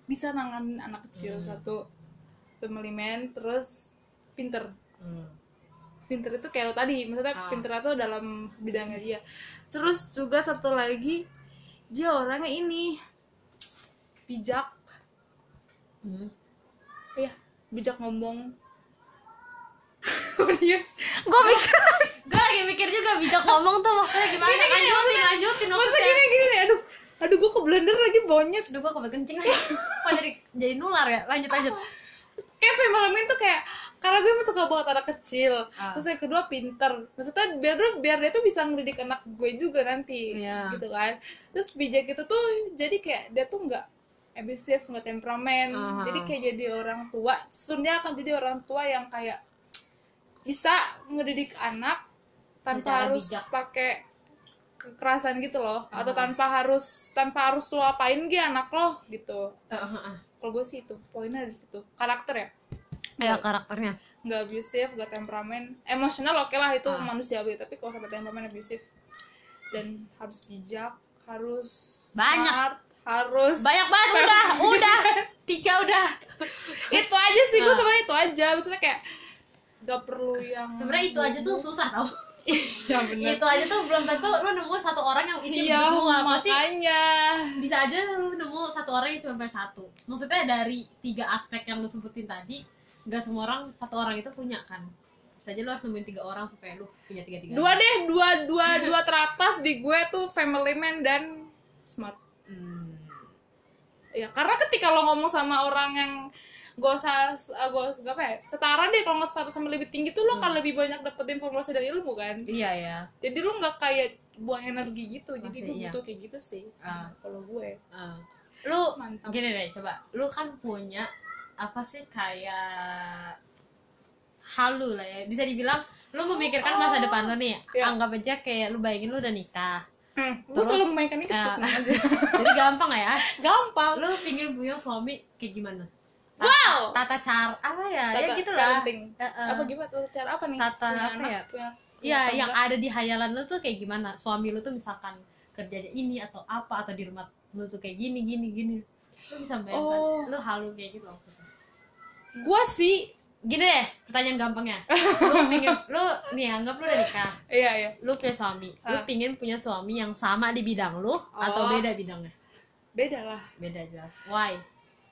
bisa nanganin anak kecil. Hmm. satu family man terus pinter. Hmm. pinter itu kayak lo tadi maksudnya Ah. pinter itu dalam bidangnya dia. Terus juga satu lagi dia orangnya ini bijak. Hmm. ya bijak ngomong. Gue mikir gue lagi mikir juga bijak ngomong tuh maksudnya gimana? Gini, gini, lanjutin lanjutin maksudnya. gini gini nih aduh. Aduh gue ke blender lagi bonyet. Aduh gue kebelet kencing lagi. Kok jadi jadi nular ya? Lanjut lanjut family man tuh kayak karena gue suka banget anak kecil Ah. terus yang kedua pinter maksudnya biar biar dia tuh bisa ngedidik anak gue juga nanti Iya. gitu kan terus bijak itu tuh jadi kayak dia tuh nggak abusive nggak temperamen Aha. jadi kayak jadi orang tua Sunnya akan jadi orang tua yang kayak bisa ngedidik anak tanpa harus pakai kekerasan gitu loh atau Aha. tanpa harus tanpa harus lo apain gitu anak lo gitu eh, eh. Kalau gue sih itu poinnya di situ. Karakter ya? Ya karakternya. Nggak abusive nggak temperamen emosional oke lah itu Ah. manusiawi tapi kalau sampai temperamen abusive. Dan harus bijak harus Banyak. smart, harus banyak banget udah udah. Tiga udah. Itu aja sih gue Ah. sebenarnya itu aja. Maksudnya kayak nggak perlu yang sebenarnya itu aja tuh susah tau ya benar itu aja tuh belum tentu lu nemu satu orang yang isi iya semua. Pasti makanya. bisa aja lu nemu satu orang yang cuma punya satu. Maksudnya dari tiga aspek yang lu sebutin tadi nggak semua orang satu orang itu punya kan? Bisa aja lu harus nemuin tiga orang supaya lu punya tiga tiga dua deh dua dua dua teratas di gue tuh family man dan smart. Hmm. ya karena ketika lo ngomong sama orang yang gak usah gak usah apa ya setara deh kalau nggak status sama lebih tinggi tuh lo akan lebih banyak dapet informasi dari ilmu kan iya ya jadi lu nggak kayak buang energi gitu jadi Masih gue iya. butuh kayak gitu sih Ah. kalau gue Ah. lu Mantap. gini deh coba lu kan punya apa sih kayak halu lah ya bisa dibilang lu memikirkan masa depan lu nih Iya. anggap aja kayak lu bayangin lu udah nikah hmm, Terus, selalu memainkan itu aja. jadi gampang ya gampang lu pingin punya suami kayak gimana wow tata cara apa ya ya Tata gitu lah parenting. Heeh. apa gimana tuh cara apa nih Tata Punya apa anak, ya? punya, Iya, punya yang ada di hayalan lu tuh kayak gimana? Suami lu tuh misalkan kerjanya ini atau apa atau di rumah lu tuh kayak gini gini gini. Lu bisa bayangkan, Oh. lu halu kayak gitu maksudnya. gue sih Gini deh, pertanyaan gampangnya. Lu pingin lu nih anggap lu udah nikah, iya iya lu punya suami. Lu Ah. pingin punya suami yang sama di bidang lu atau Oh. beda bidangnya? beda lah Beda jelas. Why?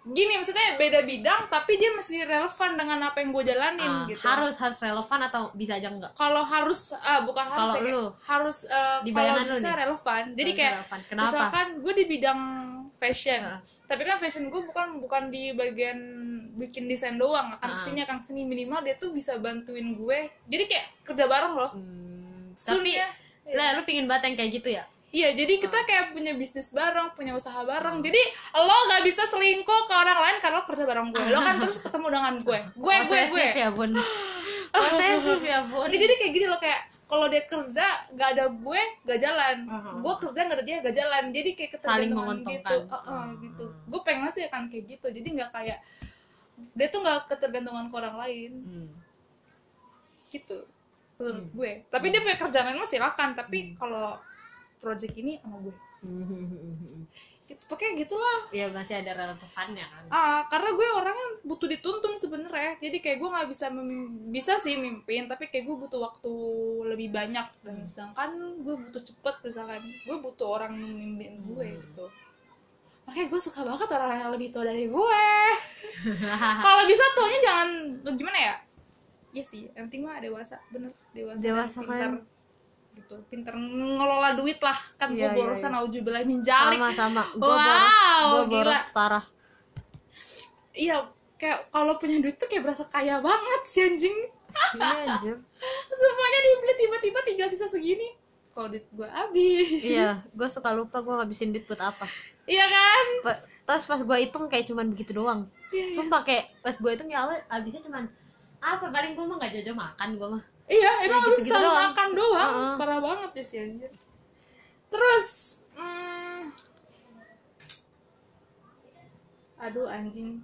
Gini maksudnya beda bidang tapi dia masih relevan dengan apa yang gue jalanin Ah, gitu Harus harus relevan atau bisa aja enggak? kalau harus ah bukan harus Kalau ya, lu, harus di kalau bisa nih. relevan jadi Harus kayak relevan. Kenapa? misalkan gue di bidang fashion Ah. tapi kan fashion gue bukan bukan di bagian bikin desain doang akan Ah. ke sini akan seni minimal dia tuh bisa bantuin gue jadi kayak kerja bareng loh Hmm, Soon tapi ya. lah lu pingin banget yang kayak gitu ya? Iya, jadi kita kayak punya bisnis bareng, punya usaha bareng. Jadi lo gak bisa selingkuh ke orang lain karena lo kerja bareng gue. Lo kan terus ketemu dengan gue. Gue, gue, gue. Posesif ya bun Posesif ya bun jadi kayak gini lo kayak kalau dia kerja gak ada gue gak jalan. Aha. Gue kerja gak ada dia gak jalan. Jadi kayak ketergantungan gitu. Heeh, gitu. Gue pengen sih akan kayak gitu. Jadi nggak kayak dia tuh nggak ketergantungan ke orang lain Hmm. gitu menurut gue tapi dia punya kerjaan lain mah silakan tapi kalau project ini sama gue. Gitu pokoknya gitulah. Ya masih ada relevannya kan? Ah karena gue orangnya butuh dituntun sebenarnya. Jadi kayak gue nggak bisa bisa sih mimpin tapi kayak gue butuh waktu lebih banyak. Dan sedangkan gue butuh cepet misalkan. Gue butuh orang yang memimpin gue gitu. Makanya gue suka banget orang yang lebih tua dari gue. Kalau bisa tuanya jangan gimana ya? Iya sih, yang penting mah dewasa, bener dewasa, Dewasa kan. Gitu, pinter ngelola duit lah, kan gue Iya, iya, borosan iya. aujubillah minjalik, sama sama. Gue Wow, boros gue gila. boros parah. Iya kayak kalau punya duit tuh kayak berasa kaya banget sih anjing, iya anjir semuanya dibeli tiba-tiba tinggal sisa segini, kalau duit gue habis, iya gue suka lupa gue ngabisin duit buat apa. Iya kan? Pa- terus pas gue hitung kayak cuman begitu doang. Iya, iya. sumpah kayak pas gue hitung ya Allah habisnya cuman apa? Paling gue mah gak jajan makan gue mah Iya, emang Ya, harus gitu-gitu selalu doang. makan doang, Heeh. parah banget ya sih anjir. Terus, hmm, aduh anjing,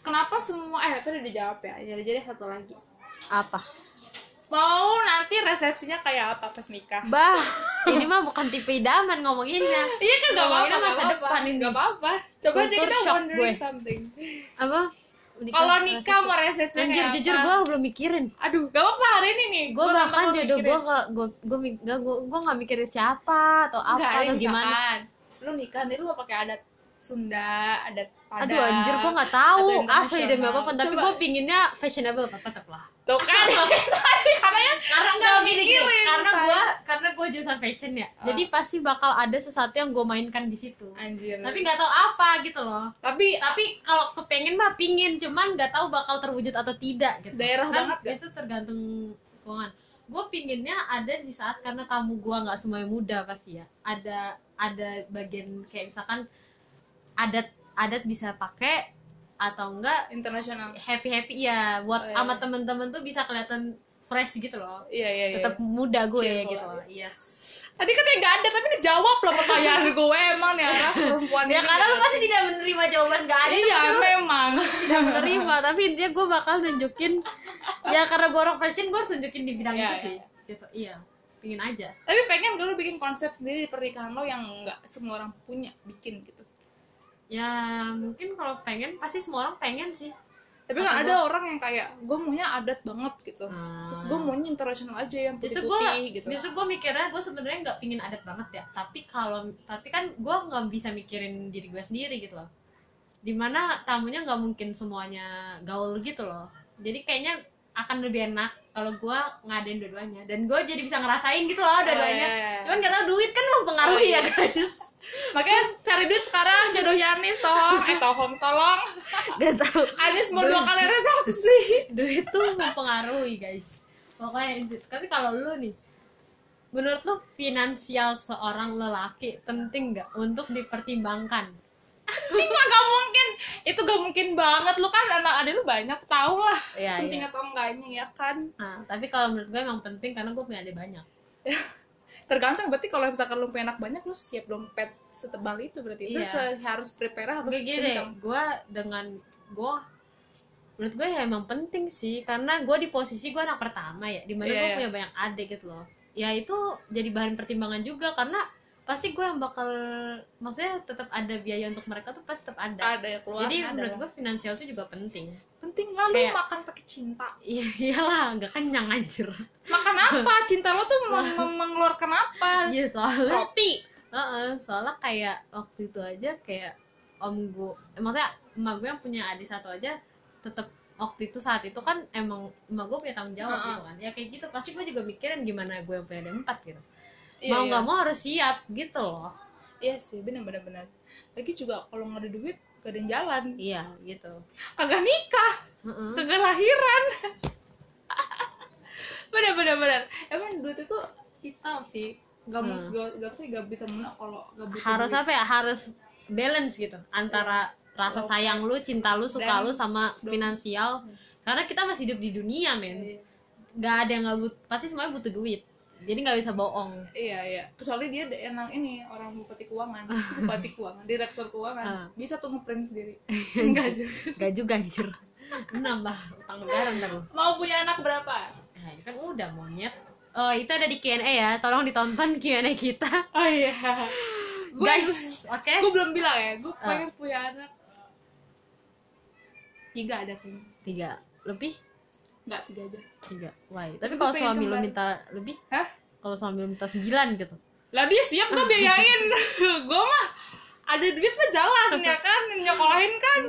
kenapa semua eh tadi dijawab ya, jadi jadi satu lagi. apa Mau nanti resepsinya kayak apa pas nikah? bah ini mah bukan tipe idaman ngomonginnya Iya kan gak apa-apa, Ngomonginnya gak masa apa-apa. depan ini. Gak apa-apa. Coba aja Kultur kita wondering gue. something. apa Kalau nikah mau resepsinya anjir kayak jujur apa? gue belum mikirin. Aduh, gak apa-apa hari ini nih. gue Gua bahkan jodoh gue gak gue gue gak gue gue gak mikirin siapa atau apa Enggak, atau gimana. Lu nikah nih lu mau pakai adat Sunda, adat Padang. aduh anjir gue gak tahu. asli demi apa pun tapi gue pinginnya fashionable. Tetep lah. Tuh kan, tadi katanya karena nggak nggak gini, gini. mikirin, karena gue karena gue jurusan fashion ya. Jadi pasti bakal ada sesuatu yang gue mainkan di situ. Anjir. tapi nggak tahu apa gitu loh. Tapi tapi kalau kepengen mah pingin cuman nggak tahu bakal terwujud atau tidak gitu. Daerah kan banget gak? itu tergantung keuangan gue pinginnya ada di saat karena tamu gue nggak semuanya muda pasti ya. Ada ada bagian kayak misalkan adat adat bisa pakai atau enggak internasional. happy happy ya buat Oh, iya. sama temen-temen tuh bisa kelihatan fresh gitu loh Iya iya iya. tetap muda gue Cheerful gitu loh yes Tadi katanya gak ada, tapi dijawab loh pertanyaan gue emang nih arah perempuan ya karena lu nggak pasti tidak menerima jawaban gak ada Iya memang. tidak menerima tapi intinya gue bakal nunjukin ya karena gue orang fashion gue harus nunjukin di bidang Iya, itu iya. sih gitu iya pingin aja Tapi pengen lu bikin konsep sendiri di pernikahan lo yang nggak semua orang punya bikin gitu. Ya mungkin kalau pengen pasti semua orang pengen sih. Tapi kan Atau ada orang yang kayak gue maunya adat banget gitu. Ah. terus gue maunya internasional aja yang putih putih gitu. justru gue mikirnya gue sebenarnya nggak pingin adat banget ya. Tapi kalau tapi kan gue nggak bisa mikirin diri gue sendiri gitu loh. Di mana tamunya nggak mungkin semuanya gaul gitu loh. Jadi kayaknya akan lebih enak kalau gue ngadain dua-duanya. Dan gue jadi bisa ngerasain gitu loh dua-duanya. Oh, iya, iya. cuman gak tau duit kan mempengaruhi Oh, iya. ya guys makanya cari duit sekarang jodohnya Anis tolong. Eh tolong tolong. Gak tau Anis mau dua kali resepsi duit tuh mempengaruhi guys. Pokoknya tapi kalau lu nih menurut lu finansial seorang lelaki penting nggak untuk dipertimbangkan? Mah gak mungkin. Itu gak mungkin banget. Lu kan anak adik lu banyak tau lah Iya, penting iya. atau enggaknya ya kan? Nah, tapi kalau menurut gue emang penting karena gue punya adik banyak tergantung berarti kalau misalkan lu punya anak banyak lu siap dompet setebal itu berarti itu Iya. se- harus prepare harus gini gue dengan gue menurut gue ya emang penting sih karena gue di posisi gue anak pertama ya di mana Iya, gue iya. punya banyak adik gitu loh ya itu jadi bahan pertimbangan juga karena pasti gue yang bakal maksudnya tetap ada biaya untuk mereka tuh pasti tetap ada. Ada ya keluar jadi ada menurut gue finansial tuh juga penting. Penting lah lu makan pakai cinta. Iya iyalah nggak kenyang anjir. Makan apa? Cinta lo tuh mem- mengeluarkan apa? Iya soalnya roti. Heeh, soalnya kayak waktu itu aja kayak om gue eh, maksudnya emak gue yang punya adik satu aja tetap waktu itu saat itu kan emang emak gue punya tanggung jawab Heeh. gitu kan. Ya kayak gitu pasti gue juga mikirin gimana gue yang punya adik empat gitu Iya, mau iya. nggak mau harus siap gitu loh iya sih benar benar benar lagi juga kalau nggak ada duit gak ada jalan iya gitu kagak nikah Heeh. segala lahiran benar benar benar emang duit itu vital sih gak mau Hmm. gak, gak sih gak bisa menang kalau gak butuh harus duit. apa ya harus balance gitu antara rasa Oke. sayang lu cinta lu suka Dan- lu sama dong. finansial karena kita masih hidup di dunia men Iya. nggak ada yang nggak but pasti semuanya butuh duit jadi nggak bisa bohong Iya iya. Kecuali dia emang ini orang bupati keuangan, bupati keuangan, direktur keuangan, Ah. bisa tuh ngeprint sendiri. Enggak juga. Gak juga anjir Nambah utang negara ntar Mau punya anak berapa? Nah ini kan udah monyet Oh itu ada di Q&A ya Tolong ditonton Q&A kita Oh iya. Guys Oke gue belum bilang ya, gue Ah. pengen punya anak. Tiga ada tuh. Tiga Lebih? Enggak tiga aja. Tiga Why Tapi kalau suami lu minta lebih Hah? Kalau suami lu minta sembilan gitu Lah dia siap gue biayain. gue mah ada duit mah jalan ya kan, nyekolahin kan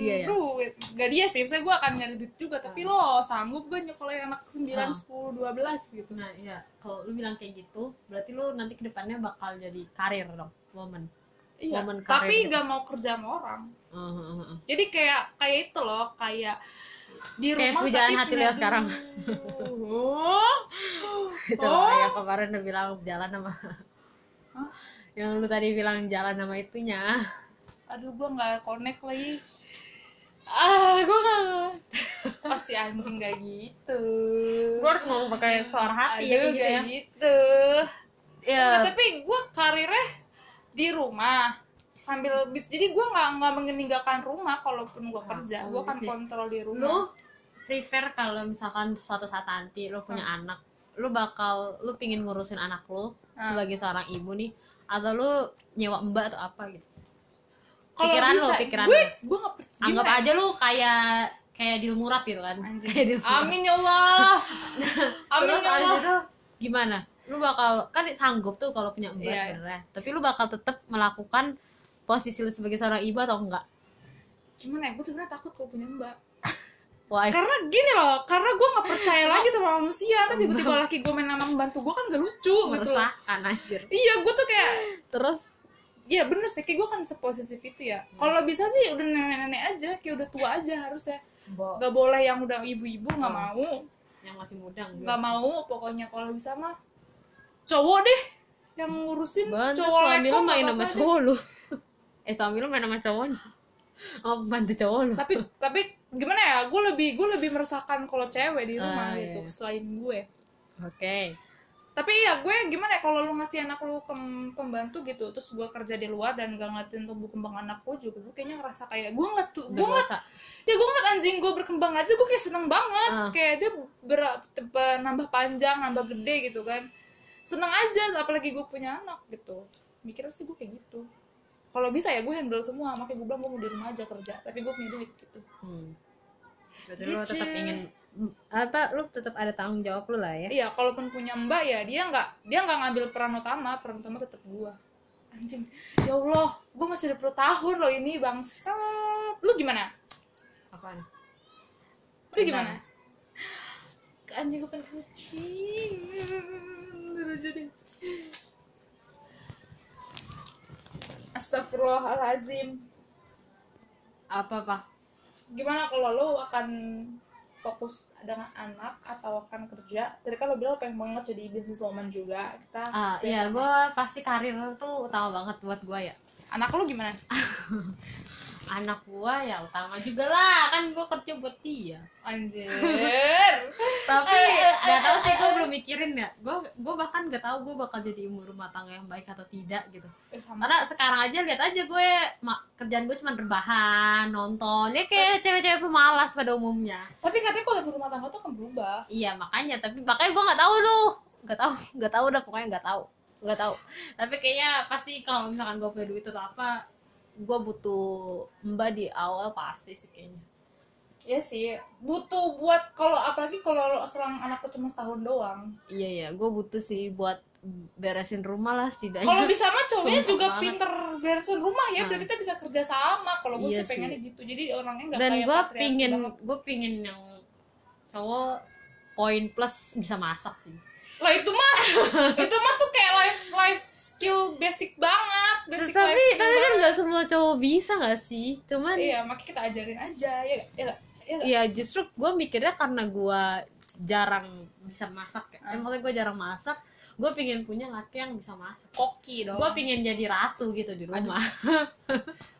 Dia ya? duit. Gak dia sih, saya gue akan nyari duit juga, tapi lo sanggup gue nyekolahin anak 9, Ah. 10, 12 gitu. Nah iya Kalau lu bilang kayak gitu Berarti lu nanti ke depannya bakal jadi karir dong Woman Iya, tapi gitu. gak mau kerja sama orang. Uh, uh, uh. Jadi kayak kayak itu loh, kayak di Kayak rumah pujaan tapi hati lo sekarang. Oh. Itu Oh. yang kemarin udah bilang jalan sama Hah? Yang lu tadi bilang jalan sama itunya Aduh, gua nggak connect lagi. Ah, gua nggak. Pasti anjing gak gitu. Gue harus ngomong pakai suara hati ya Aduh, kayak gitu ya gak gitu. Ya, Nah, tapi gua karirnya di rumah sambil bis- jadi gua nggak nggak meninggalkan rumah kalaupun gua Ah, kerja gua akan bisnis. kontrol di rumah lu prefer kalau misalkan suatu saat nanti lu punya Hmm. anak lu bakal lu pingin ngurusin anak lu Hmm. sebagai seorang ibu nih atau lu nyewa mbak atau apa gitu Kalau pikiran lu, bisa, pikiran gue, lu. gue per- anggap gimana aja lu kayak kayak dilmurat gitu kan kayak dilmurat Amin ya Allah. Amin terus ya Allah. itu gimana lu bakal kan sanggup tuh kalau punya mbak Iya. sebenarnya tapi lu bakal tetap melakukan posisi lu sebagai seorang ibu atau enggak? Cuman ya gue sebenarnya takut kalau punya mbak. why? Karena gini loh, karena gue nggak percaya lagi sama manusia. Ntar tiba-tiba laki gue main sama membantu gue kan gak lucu gitu. loh. meresahkan anjir. Iya, gue tuh kayak terus? Iya bener sih, kayak gue kan seposisif itu ya. Kalau bisa sih udah nenek-nenek aja, kayak udah tua aja harusnya. Bo, Gak boleh yang udah ibu-ibu, gak Oh. mau. Yang masih muda enggak. Gak mau, pokoknya kalau bisa mah Cowok deh yang ngurusin Bener, cowok suami lu main gak sama cowok lu Eh suami lu main sama cowoknya Oh bantu cowok lu. Tapi tapi gimana ya? Gue lebih gue lebih meresahkan kalau cewek di rumah Ah, gitu iya. selain gue. Oke. Tapi ya gue gimana ya? Kalau lu ngasih anak lu ke pembantu gitu terus gue kerja di luar dan gak ngeliatin tumbuh kembang anak gue juga gue kayaknya ngerasa kayak gue ngeliat tuh gue ngeliat ya gue ngeliat anjing gue berkembang aja gue kayak seneng banget. Ah. kayak dia ber, nambah panjang nambah gede gitu kan. Seneng aja apalagi gue punya anak gitu. Mikirnya sih gue kayak gitu kalau bisa ya gue handle semua. Makanya gue bilang gue mau di rumah aja kerja. Tapi gue punya duit gitu. Hmm. berarti lu Gitu. tetap ingin apa lu tetap ada tanggung jawab lu lah ya? Iya kalaupun punya mbak ya dia nggak dia nggak ngambil peran utama. Peran utama tetap gua. Anjing. Ya allah gua masih 20 tahun loh ini bangsat. Lu gimana? Apaan? Lu gimana? anjing gue pengen kucing lucu deh Astagfirullahaladzim. Apa pak? Gimana kalau lo akan fokus dengan anak atau akan kerja? Tadi kan lo bilang lo pengen banget jadi businesswoman juga. Kita ah iya gue pasti karir tuh utama banget buat gue ya. Anak lo gimana? anak gue ya utama juga lah. Kan gue kerja buat dia. Anjir. Tapi Eh, eh, nggak tahu eh, sih eh, gue eh. belum mikirin ya. Gue gue bahkan nggak tahu gue bakal jadi ibu rumah tangga yang baik atau tidak gitu. Eh, sama karena sekarang aja lihat aja gue kerjaan gue cuma rebahan nonton. Ya kayak cewek-cewek pemalas pada umumnya. Tapi katanya kalau ibu rumah tangga tuh akan berubah. Iya makanya. Tapi makanya gue nggak tahu tuh nggak tahu nggak tahu udah pokoknya nggak tahu. Nggak tahu. Tapi kayaknya pasti kalau misalkan gue punya duit atau apa gue butuh mbak di awal pasti sih kayaknya Iya sih, butuh buat kalau apalagi kalau lo seorang anak cuma setahun doang. iya iya gue butuh sih buat beresin rumah lah setidaknya Kalau bisa mah cowoknya Sumpah juga banget. pinter beresin rumah ya, Nah. biar kita bisa kerja sama. Kalau gue Iya sih pengennya gitu, jadi orangnya nggak dan gue pingin gue pingin yang cowok poin plus bisa masak sih Lah itu mah, itu mah tuh kayak life life skill basic banget, basic tapi life skill tapi kan banget. nggak semua cowok bisa nggak sih cuman Iya, makanya kita ajarin aja, ya nggak? ya nggak? ya? Iya justru gue mikirnya karena gue jarang bisa masak ya. Ah. Emangnya gue jarang masak, gue pingin punya laki yang bisa masak. Koki dong. Gue pingin jadi ratu gitu di rumah.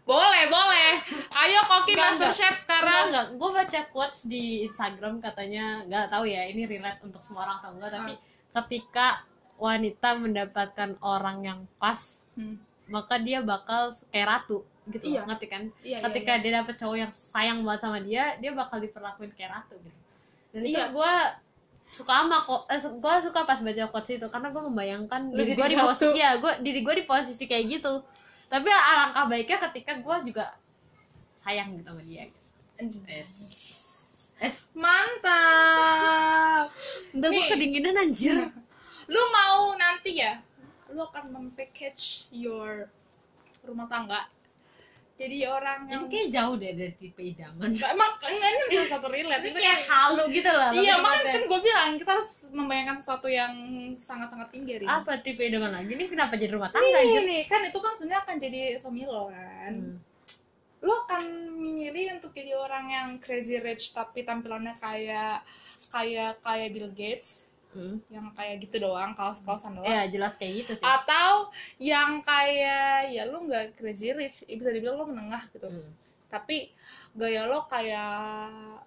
Boleh, boleh. Ayo koki Enggak, master enggak. chef sekarang. enggak. Gue baca quotes di Instagram katanya, nggak tahu ya ini relate untuk semua orang atau enggak, tapi ketika wanita mendapatkan orang yang pas, Hmm. maka dia bakal kayak ratu gitu. Iya. Ngerti kan? Iya, iya, ketika iya. dia dapet cowok yang sayang banget sama dia dia bakal diperlakuin kayak ratu gitu dan itu Iya. gue suka sama kok eh, gue suka pas baca quotes itu karena gue membayangkan Lu diri gue di posisi ya gue diri gue di posisi kayak gitu tapi alangkah baiknya ketika gue juga sayang gitu sama dia gitu. Anjing. Es Mantap. udah gue kedinginan anjir. Lu mau nanti ya? Lu akan mempackage your rumah tangga. Jadi orang yang ini kayak jauh deh dari tipe idaman. Nggak, emang enggak ini salah satu relate. Ini itu kayak halu gitu loh iya makanya kan gue bilang kita harus membayangkan sesuatu yang sangat-sangat tinggi Rin. apa tipe idaman lagi? Nih kenapa jadi rumah tangga nih, nih, kan itu kan sebenarnya akan jadi suami lo kan. Hmm. Lo akan memilih untuk jadi orang yang crazy rich tapi tampilannya kayak kayak kayak Bill Gates? Hmm. yang kayak gitu doang kaos-kaosan doang? Ya jelas kayak gitu sih. Atau yang kayak ya lu nggak crazy rich ya bisa dibilang lo menengah gitu. Hmm. tapi gaya lo kayak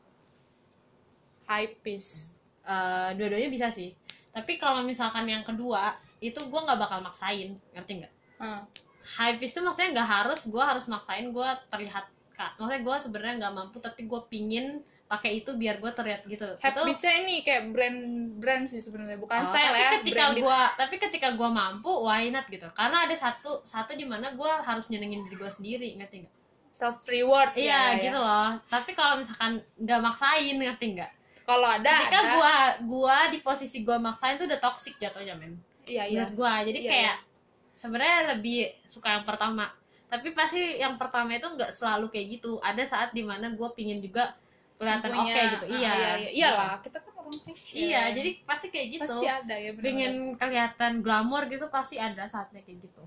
high piece. Eh, dua-duanya bisa sih. Tapi kalau misalkan yang kedua itu gue nggak bakal maksain. Ngerti nggak? Hmm. High piece tuh maksudnya nggak harus gue harus maksain gue terlihat kak maksudnya gue sebenarnya nggak mampu tapi gue pingin pakai itu biar gue terlihat gitu. High itu piece ini kayak brand brand sih sebenarnya bukan Oh, style tapi ya ketika gue tapi ketika gue mampu why not gitu? Karena ada satu satu di mana gue harus nyenengin diri gue sendiri ngerti nggak? Self reward iya ya, gitu ya. loh. Tapi kalau misalkan nggak maksain ngerti nggak? Kalau ada ketika ada. gua gua di posisi gua maksain tuh udah toxic jatuhnya men. Iya iya. Menurut gua. Jadi Iya, kayak sebenarnya lebih suka yang pertama. Tapi pasti yang pertama itu nggak selalu kayak gitu. Ada saat di mana gua pingin juga kelihatan oke Punya- gitu. Ah, iya. iya, iya. iyalah kita kan orang fashion. Iya jadi pasti kayak gitu. Pasti ada ya benar pingin kelihatan glamor gitu pasti ada saatnya kayak gitu.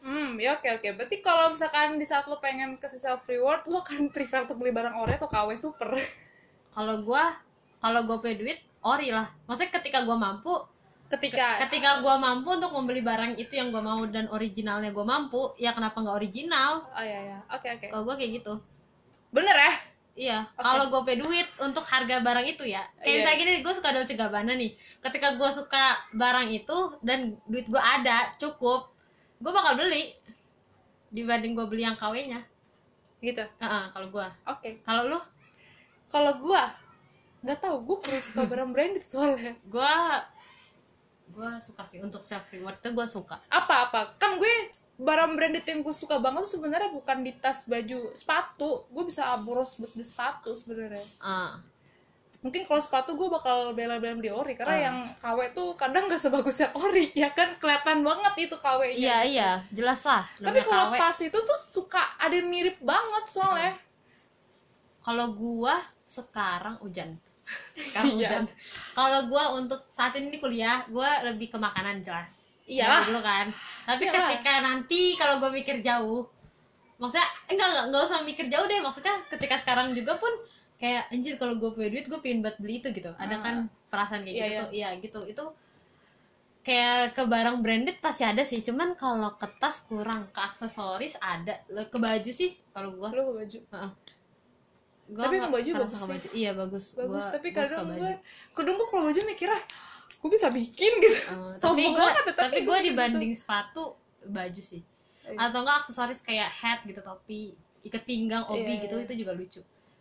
Hmm, ya oke oke. Berarti kalau misalkan di saat lo pengen kasih self reward, lo akan prefer untuk beli barang ori atau KW super? kalau gua kalau gua punya duit ori lah. Maksudnya ketika gua mampu Ketika ketika gua mampu untuk membeli barang itu yang gua mau dan originalnya gua mampu ya kenapa nggak original Oh iya iya. Oke oke. kalau gua kayak gitu Bener ya? Iya, Oke. kalau gue punya duit untuk harga barang itu ya, kayak Iya. misalnya gini, gue suka Dolce Gabbana nih. Ketika gue suka barang itu dan duit gue ada cukup, gue bakal beli dibanding gue beli yang KW-nya. Gitu. Heeh, kalau gue. Oke. Kalau lu, Kalau gua nggak tahu, gua kurang suka barang branded soalnya. gue gue suka sih untuk self reward itu gue suka. Apa apa? Kan gue barang branded yang gue suka banget tuh sebenarnya bukan di tas baju sepatu gue bisa boros buat di sepatu sebenarnya Ah. mungkin kalau sepatu gue bakal bela-bela di ori karena Ah. yang KW tuh kadang gak sebagus yang ori ya kan kelihatan banget itu KW-nya iya iya jelas lah tapi kalau KW. tas itu tuh suka ada mirip banget soalnya kalau gua sekarang hujan sekarang Iya. hujan. Kalau gua untuk saat ini kuliah gua lebih ke makanan jelas. Dari dulu kan. Tapi Iyalah. ketika nanti kalau gua mikir jauh maksudnya eh, enggak enggak enggak usah mikir jauh deh. Maksudnya ketika sekarang juga pun kayak anjir kalau gue punya duit gue pengen buat beli itu gitu. Ada Ah. kan perasaan kayak Iya, gitu. iya. tuh iya gitu. Itu kayak ke barang branded pasti ada sih. Cuman kalau ke tas kurang ke aksesoris ada. Ke baju sih kalau gua. Lu baju Gua Tapi yang baju bagus ke sih. baju. Iya bagus. bagus Gua- tapi kadang baju. gue kadang gue kalau baju mikirnya gue bisa bikin gitu Eh, tapi gue tapi gua gue gitu. dibanding sepatu baju sih. Iya. Atau enggak aksesoris kayak hat gitu topi, ikat pinggang, obi Iya, gitu iya. itu juga lucu.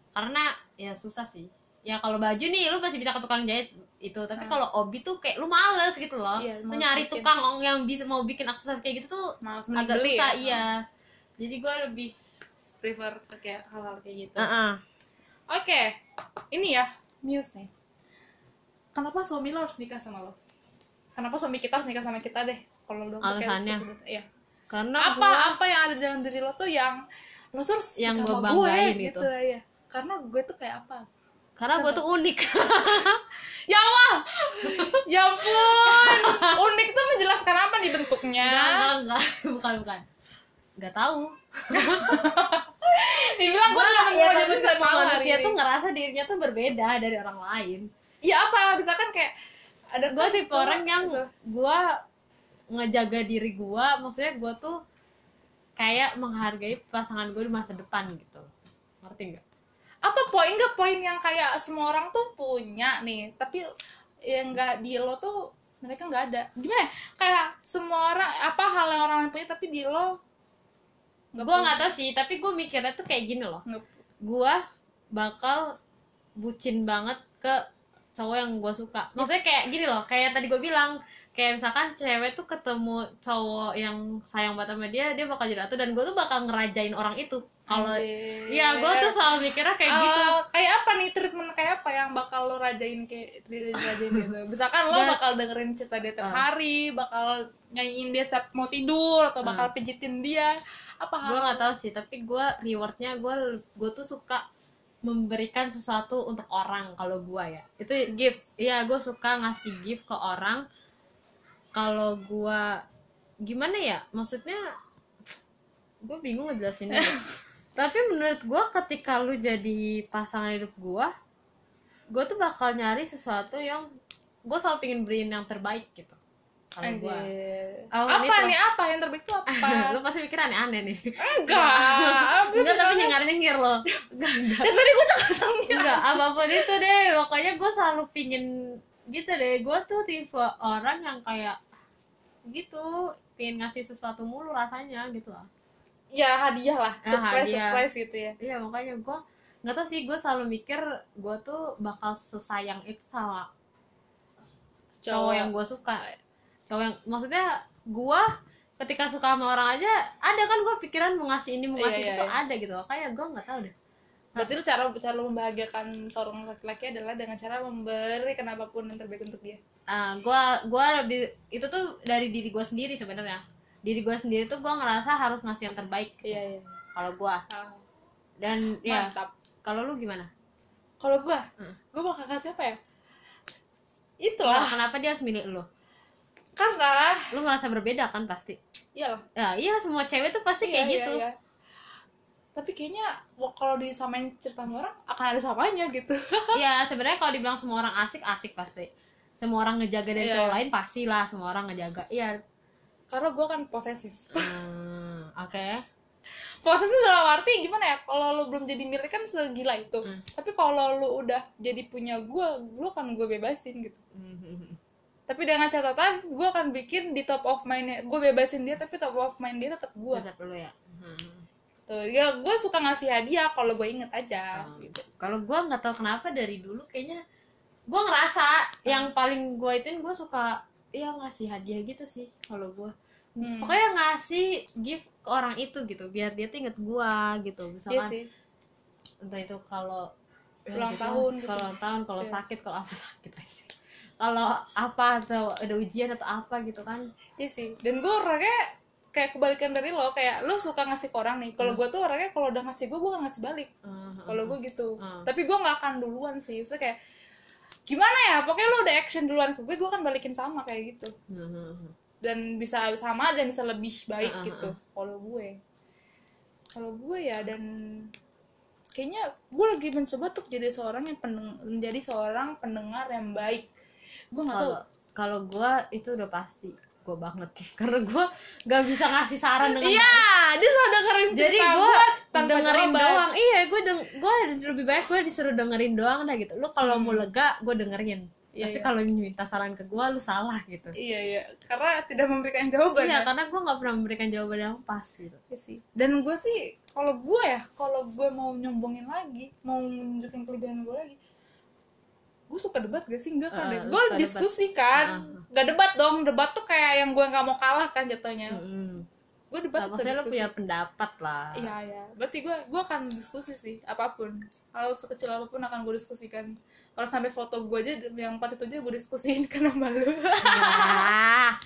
Karena ya susah sih. Ya kalau baju nih lu masih bisa ke tukang jahit itu, tapi Ah. kalau obi tuh kayak lu males gitu loh. Iya, lu nyari bikin. tukang yang bisa mau bikin aksesoris kayak gitu tuh Males agak susah ya. iya. Jadi gue lebih prefer ke kayak hal-hal kayak gitu Heeh. Oke ini ya Muse nih kenapa suami lo harus nikah sama lo kenapa suami kita harus nikah sama kita deh kalau udah Alasannya? iya Karena apa gua- apa yang ada dalam diri lo tuh yang lo tuh harus Yang sama banggain gue, gitu. ya karena gue tuh kayak apa karena gue tuh unik. ya Allah ya ampun unik tuh menjelaskan apa nih bentuknya Enggak, enggak, enggak. bukan bukan. Enggak tahu. Dibilang gue nggak ya mau manusia, jadi manusia tuh ngerasa dirinya tuh berbeda dari orang lain. ya apa misalkan kayak ada Gue kan tipe orang yang gitu. gue ngejaga diri gue, maksudnya gue tuh kayak menghargai pasangan gue di masa depan gitu. Ngerti nggak? apa poin nggak poin yang kayak semua orang tuh punya nih tapi yang nggak di lo tuh mereka nggak ada gimana ya? kayak semua orang apa hal yang orang lain punya tapi di lo Gue nggak tahu sih, tapi gue mikirnya tuh kayak gini loh. Nggak- Gue bakal bucin banget ke cowok yang gue suka. Maksudnya kayak gini loh, kayak tadi gue bilang, kayak misalkan cewek tuh ketemu cowok yang sayang banget sama dia, dia bakal jadi ratu dan gue tuh bakal ngerajain orang itu. Kalau. Iya, gue tuh selalu mikirnya kayak Eh, gitu. kayak apa nih treatment kayak apa yang bakal lo rajain kayak rajain gitu misalkan lo Nggak. bakal dengerin cerita dia tiap Ah. hari bakal nyanyiin dia setiap mau tidur atau bakal pijitin dia apa hal Gue nggak tahu sih, tapi gue rewardnya gue gue tuh suka memberikan sesuatu untuk orang kalau gue ya. Itu gift Iya, gue suka ngasih gift ke orang. Kalau gue gimana ya? Maksudnya gue bingung ngejelasinnya. Tapi menurut gue ketika lu jadi pasangan hidup gue, gue tuh bakal nyari sesuatu yang gue selalu pengen beriin yang terbaik gitu. Kalau gue. Anjir. Apa pun apa itu. nih apa yang terbaik tuh apa lu pasti mikir aneh-aneh nih. enggak Enggak, tapi misalnya nyengir-nyengir loh. Enggak, enggak. tadi gue cakap sama dia Enggak, apa pun itu deh. Pokoknya gue selalu pingin gitu deh. Gue tuh tipe orang yang kayak gitu, pingin ngasih sesuatu mulu rasanya gitu lah. ya hadiah lah Ya, surprise hadiah. surprise gitu ya Iya, makanya gue nggak tau sih gue selalu mikir gue tuh bakal sesayang itu sama cowok yang gue suka cowok yang maksudnya gue ketika suka sama orang aja ada kan gue pikiran mau ngasih ini mau Iya, ngasih iya, itu iya. ada gitu. Kayak gue nggak tahu deh. Berarti lu cara cara lu membahagiakan seorang laki-laki adalah dengan cara memberikan apa pun yang terbaik untuk dia. Ah, gua gua lebih itu tuh dari diri gue sendiri sebenarnya. Diri gue sendiri tuh gua ngerasa harus ngasih yang terbaik iya iya. kalau gua. Ah, dan ya mantap. kalau lu gimana? Kalau gue Hmm. gue bakal kasih apa ya? Nah, itulah. kenapa dia harus milih lu karena lu ngerasa berbeda kan pasti. Iyalah. Ya iya semua cewek tuh pasti kayak Iya, gitu. iya, iya. tapi kayaknya kalau disamain cerita sama orang akan ada samanya gitu. Iya sebenarnya kalau dibilang semua orang asik asik pasti. Semua orang ngejaga dari Iya. cowok lain pastilah semua orang ngejaga. Iya. Karena gue kan posesif. Hmm, oke. Posesif dalam arti gimana ya? Kalau lu belum jadi milik kan segila itu. Hmm. tapi kalau lu udah jadi punya gue lu kan gue bebasin gitu. Mhm. Tapi dengan catatan gue akan bikin di top of mind gue bebasin dia tapi top of mind dia tetap gue Tetap dulu ya? Mhm. tuh ya gue suka ngasih hadiah kalau gue inget aja Oh, gitu. kalau gue nggak tahu kenapa dari dulu kayaknya gue ngerasa yang paling gue ituin gue suka ya ngasih hadiah gitu sih kalau gue Hmm. pokoknya ngasih gift ke orang itu gitu biar dia tuh inget gua gitu. Iya misalkan sih. entah itu kalau ya Ulang gitu, tahun gitu. kalau ulang tahun kalau Iya. sakit kalau apa sakit aja kalau apa atau ada ujian atau apa gitu kan Iya sih. Dan gue orangnya kayak kebalikan dari lo, kayak lo suka ngasih ke orang nih. Kalau gue tuh orangnya kalau udah ngasih gue, gue gak ngasih balik. Eh, Kalau gue gitu. Hmm. Tapi gue nggak akan duluan sih. Maksudnya kayak gimana ya? Pokoknya lo udah action duluan ke gue, gue akan balikin sama kayak gitu. eh. Dan bisa sama dan bisa lebih baik ah, gitu. Kalau gue, kalau gue ya dan kayaknya gue lagi mencoba tuh jadi seorang yang pendeng menjadi seorang pendengar yang baik. Gue nggak tahu. kalau kalau gua itu udah pasti gua banget karena gua nggak bisa ngasih saran dengan Iya, dia selalu dengerin jadi gue dengerin jawaban. doang iya gue deng gue lebih baik gue disuruh dengerin doang dah gitu lu kalau mau lega gue dengerin Iya, tapi iya. kalau minta saran ke gue lu salah gitu Iya iya, karena tidak memberikan jawaban. iya ya. karena gue nggak pernah memberikan jawaban yang pas gitu Iya sih. Dan gue sih, kalau gue ya, kalau gue mau nyombongin lagi, mau nunjukin kelebihan gue lagi, gue suka debat gak sih? Enggak kan? Ah, deh. lu gue suka diskusi kan. Ah. Gak debat dong, debat tuh kayak yang gue nggak mau kalah kan jatuhnya. Mm-mm. Gue debat Nah, maksudnya diskusi. punya pendapat lah Iya iya. Berarti gue gue akan diskusi sih apa pun. Hal sekecil apa pun akan gue diskusikan. Kalau sampai foto gue aja yang empat itu aja gue diskusiin karena malu. Ah.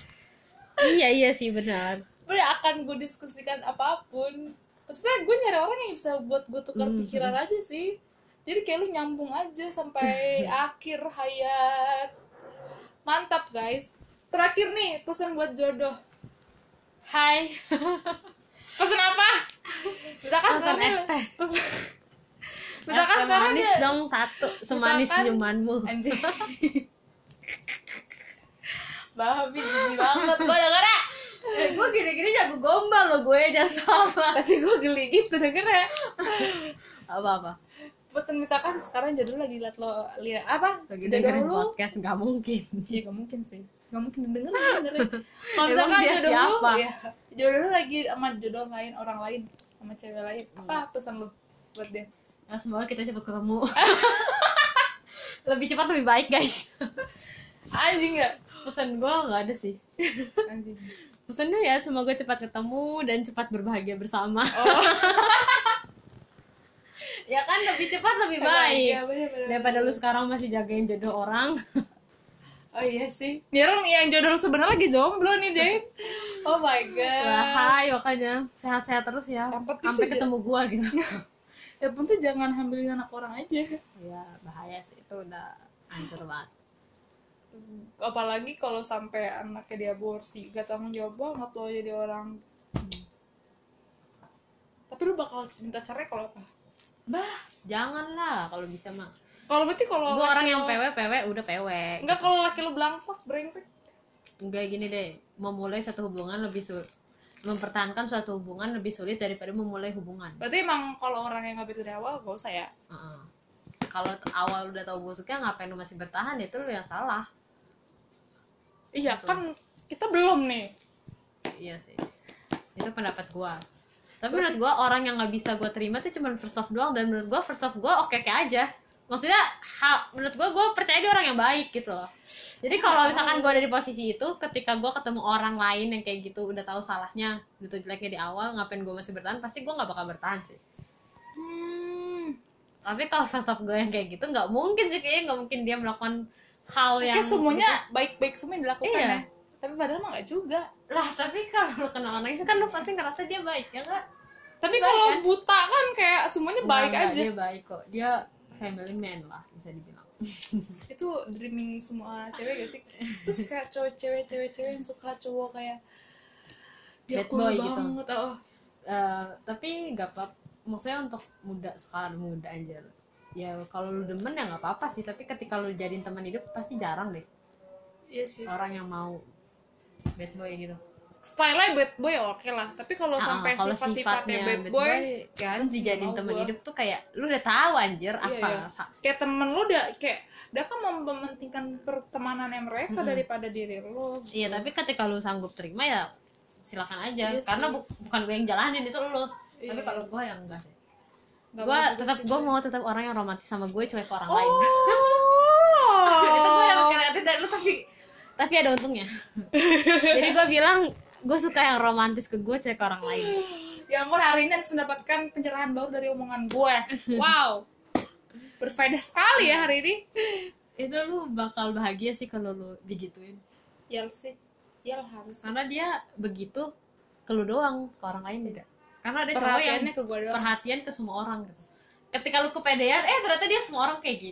iya iya sih benar Bener akan gue diskusikan apa pun. Maksudnya gue nyari orang yang bisa buat gue tukar Hmm, pikiran aja sih. Jadi kayak lu nyambung aja sampai akhir hayat. Mantap guys. Terakhir nih pesan buat jodoh. hai Pesan apa? Misalkan Pesan sekarang es teh. pesan- misalkan sekarang manis dia dong satu semanis Misalkan- senyumanmu. Babi jijik banget. Gue denger ya. gue gini-gini jago gombal lo gue jangan salah Tapi gue geli gitu denger ya. apa Pesan misalkan sekarang jodoh lagi liat lo lihat apa? lagi dengerin lu. podcast nggak mungkin. Iya gak mungkin sih. Gak mungkin dengerin dengerin Kalau misalkan dia jodoh siapa? lu ya, Jodoh lu lagi sama jodoh lain Orang lain Sama cewek lain. Hmm. Apa pesan lu buat dia? ya semoga kita cepat ketemu. Lebih cepat lebih baik guys. Anjing gak? pesan gue nggak ada sih. Anjing. Pesannya ya semoga cepat ketemu dan cepat berbahagia bersama. Oh ya kan lebih cepat lebih Iya, baik bener-bener. daripada lu sekarang masih jagain jodoh orang. Oh iya sih. Nih orang yang jodoh lu sebenarnya lagi jomblo nih deh Oh my god. Wahai makanya. Sehat-sehat terus ya. Sampai ketemu gua gitu. Yang penting jangan hamilin anak orang aja. Ya bahaya sih. Itu udah hancur banget. Apalagi kalau sampai anaknya diaborsi Gak tanggung jawab banget lo jadi orang. Tapi lu bakal minta cerai kalau apa? Bah janganlah kalau bisa mah. Kalau berarti kalau gua orang yang lo- PW PW udah PW Enggak kalau laki lu belangsak, brengsek. Enggak gini deh. Memulai satu hubungan lebih sulit mempertahankan suatu hubungan lebih sulit daripada memulai hubungan. Berarti emang kalau orang yang gak baik dari awal gak usah ya? Heeh. kalau t- awal udah tahu busuknya ngapain lu masih bertahan? Itu lu yang salah. Iya kan kita belum nih. Iya sih. Itu pendapat gua tapi menurut gua orang yang nggak bisa gua terima tuh cuma first off doang. Dan menurut gua first off gua oke oke aja. Maksudnya hal menurut gua gua percaya dia orang yang baik gitu loh. Jadi kalau misalkan gua ada di posisi itu ketika gua ketemu orang lain yang kayak gitu udah tahu salahnya gitu jeleknya di awal ngapain gua masih bertahan pasti gua nggak bakal bertahan sih. Hmm. Tapi kalau first off gua yang kayak gitu nggak mungkin sih kayaknya nggak mungkin dia melakukan hal yang Kayak semuanya baik-baik semua yang dilakukan Iya. ya Tapi padahal mah gak juga lah tapi kalau lu kenal orang itu kan lu pasti ngerasa dia baik ya nggak Tapi Baik, kalau kan? buta kan kayak semuanya baik Enggak, aja dia baik kok dia family man lah bisa dibilang Itu dreaming semua cewek gak sih? Terus kayak cowok cewek cewek cewek yang suka cowok kayak Dia Bad cool boy gitu. banget oh. Eh, tapi nggak apa maksudnya untuk muda sekarang muda anjir ya kalau lu demen ya nggak apa-apa sih tapi ketika lu jadiin teman hidup pasti jarang deh Iya sih orang yang mau bad boy gitu. Style-nya bad boy oke lah Tapi kalau Ah, sampai sifat-sifatnya bad, boy, ya terus dijadiin teman hidup tuh kayak lu udah tahu anjir Iya, apa? iya. Kayak temen lu udah kayak Dia kan mementingkan pertemanannya mereka daripada diri lu. Iya tapi ketika lu sanggup terima ya silakan aja Iya karena bu- bukan gue yang jalanin itu lu. Iya. tapi kalau gue yang enggak sih. Gue tetap gue mau tetap orang yang romantis sama gue cuek ke orang Oh. lain. Itu gue udah pakai hati dari lu tapi tapi ada untungnya jadi gue bilang gue suka yang romantis ke gue cewek ke orang lain Ya ampun hari ini harus mendapatkan pencerahan baru dari omongan gue. Wow. Berfaedah sekali ya hari ini. itu lu bakal bahagia sih kalau lu digituin Ya sih. Ya harus. karena dia begitu ke lu doang ke orang lain enggak karena ada cowok yang ke doang. perhatian ke semua orang gitu ketika lu kepedean eh ternyata dia semua orang kayak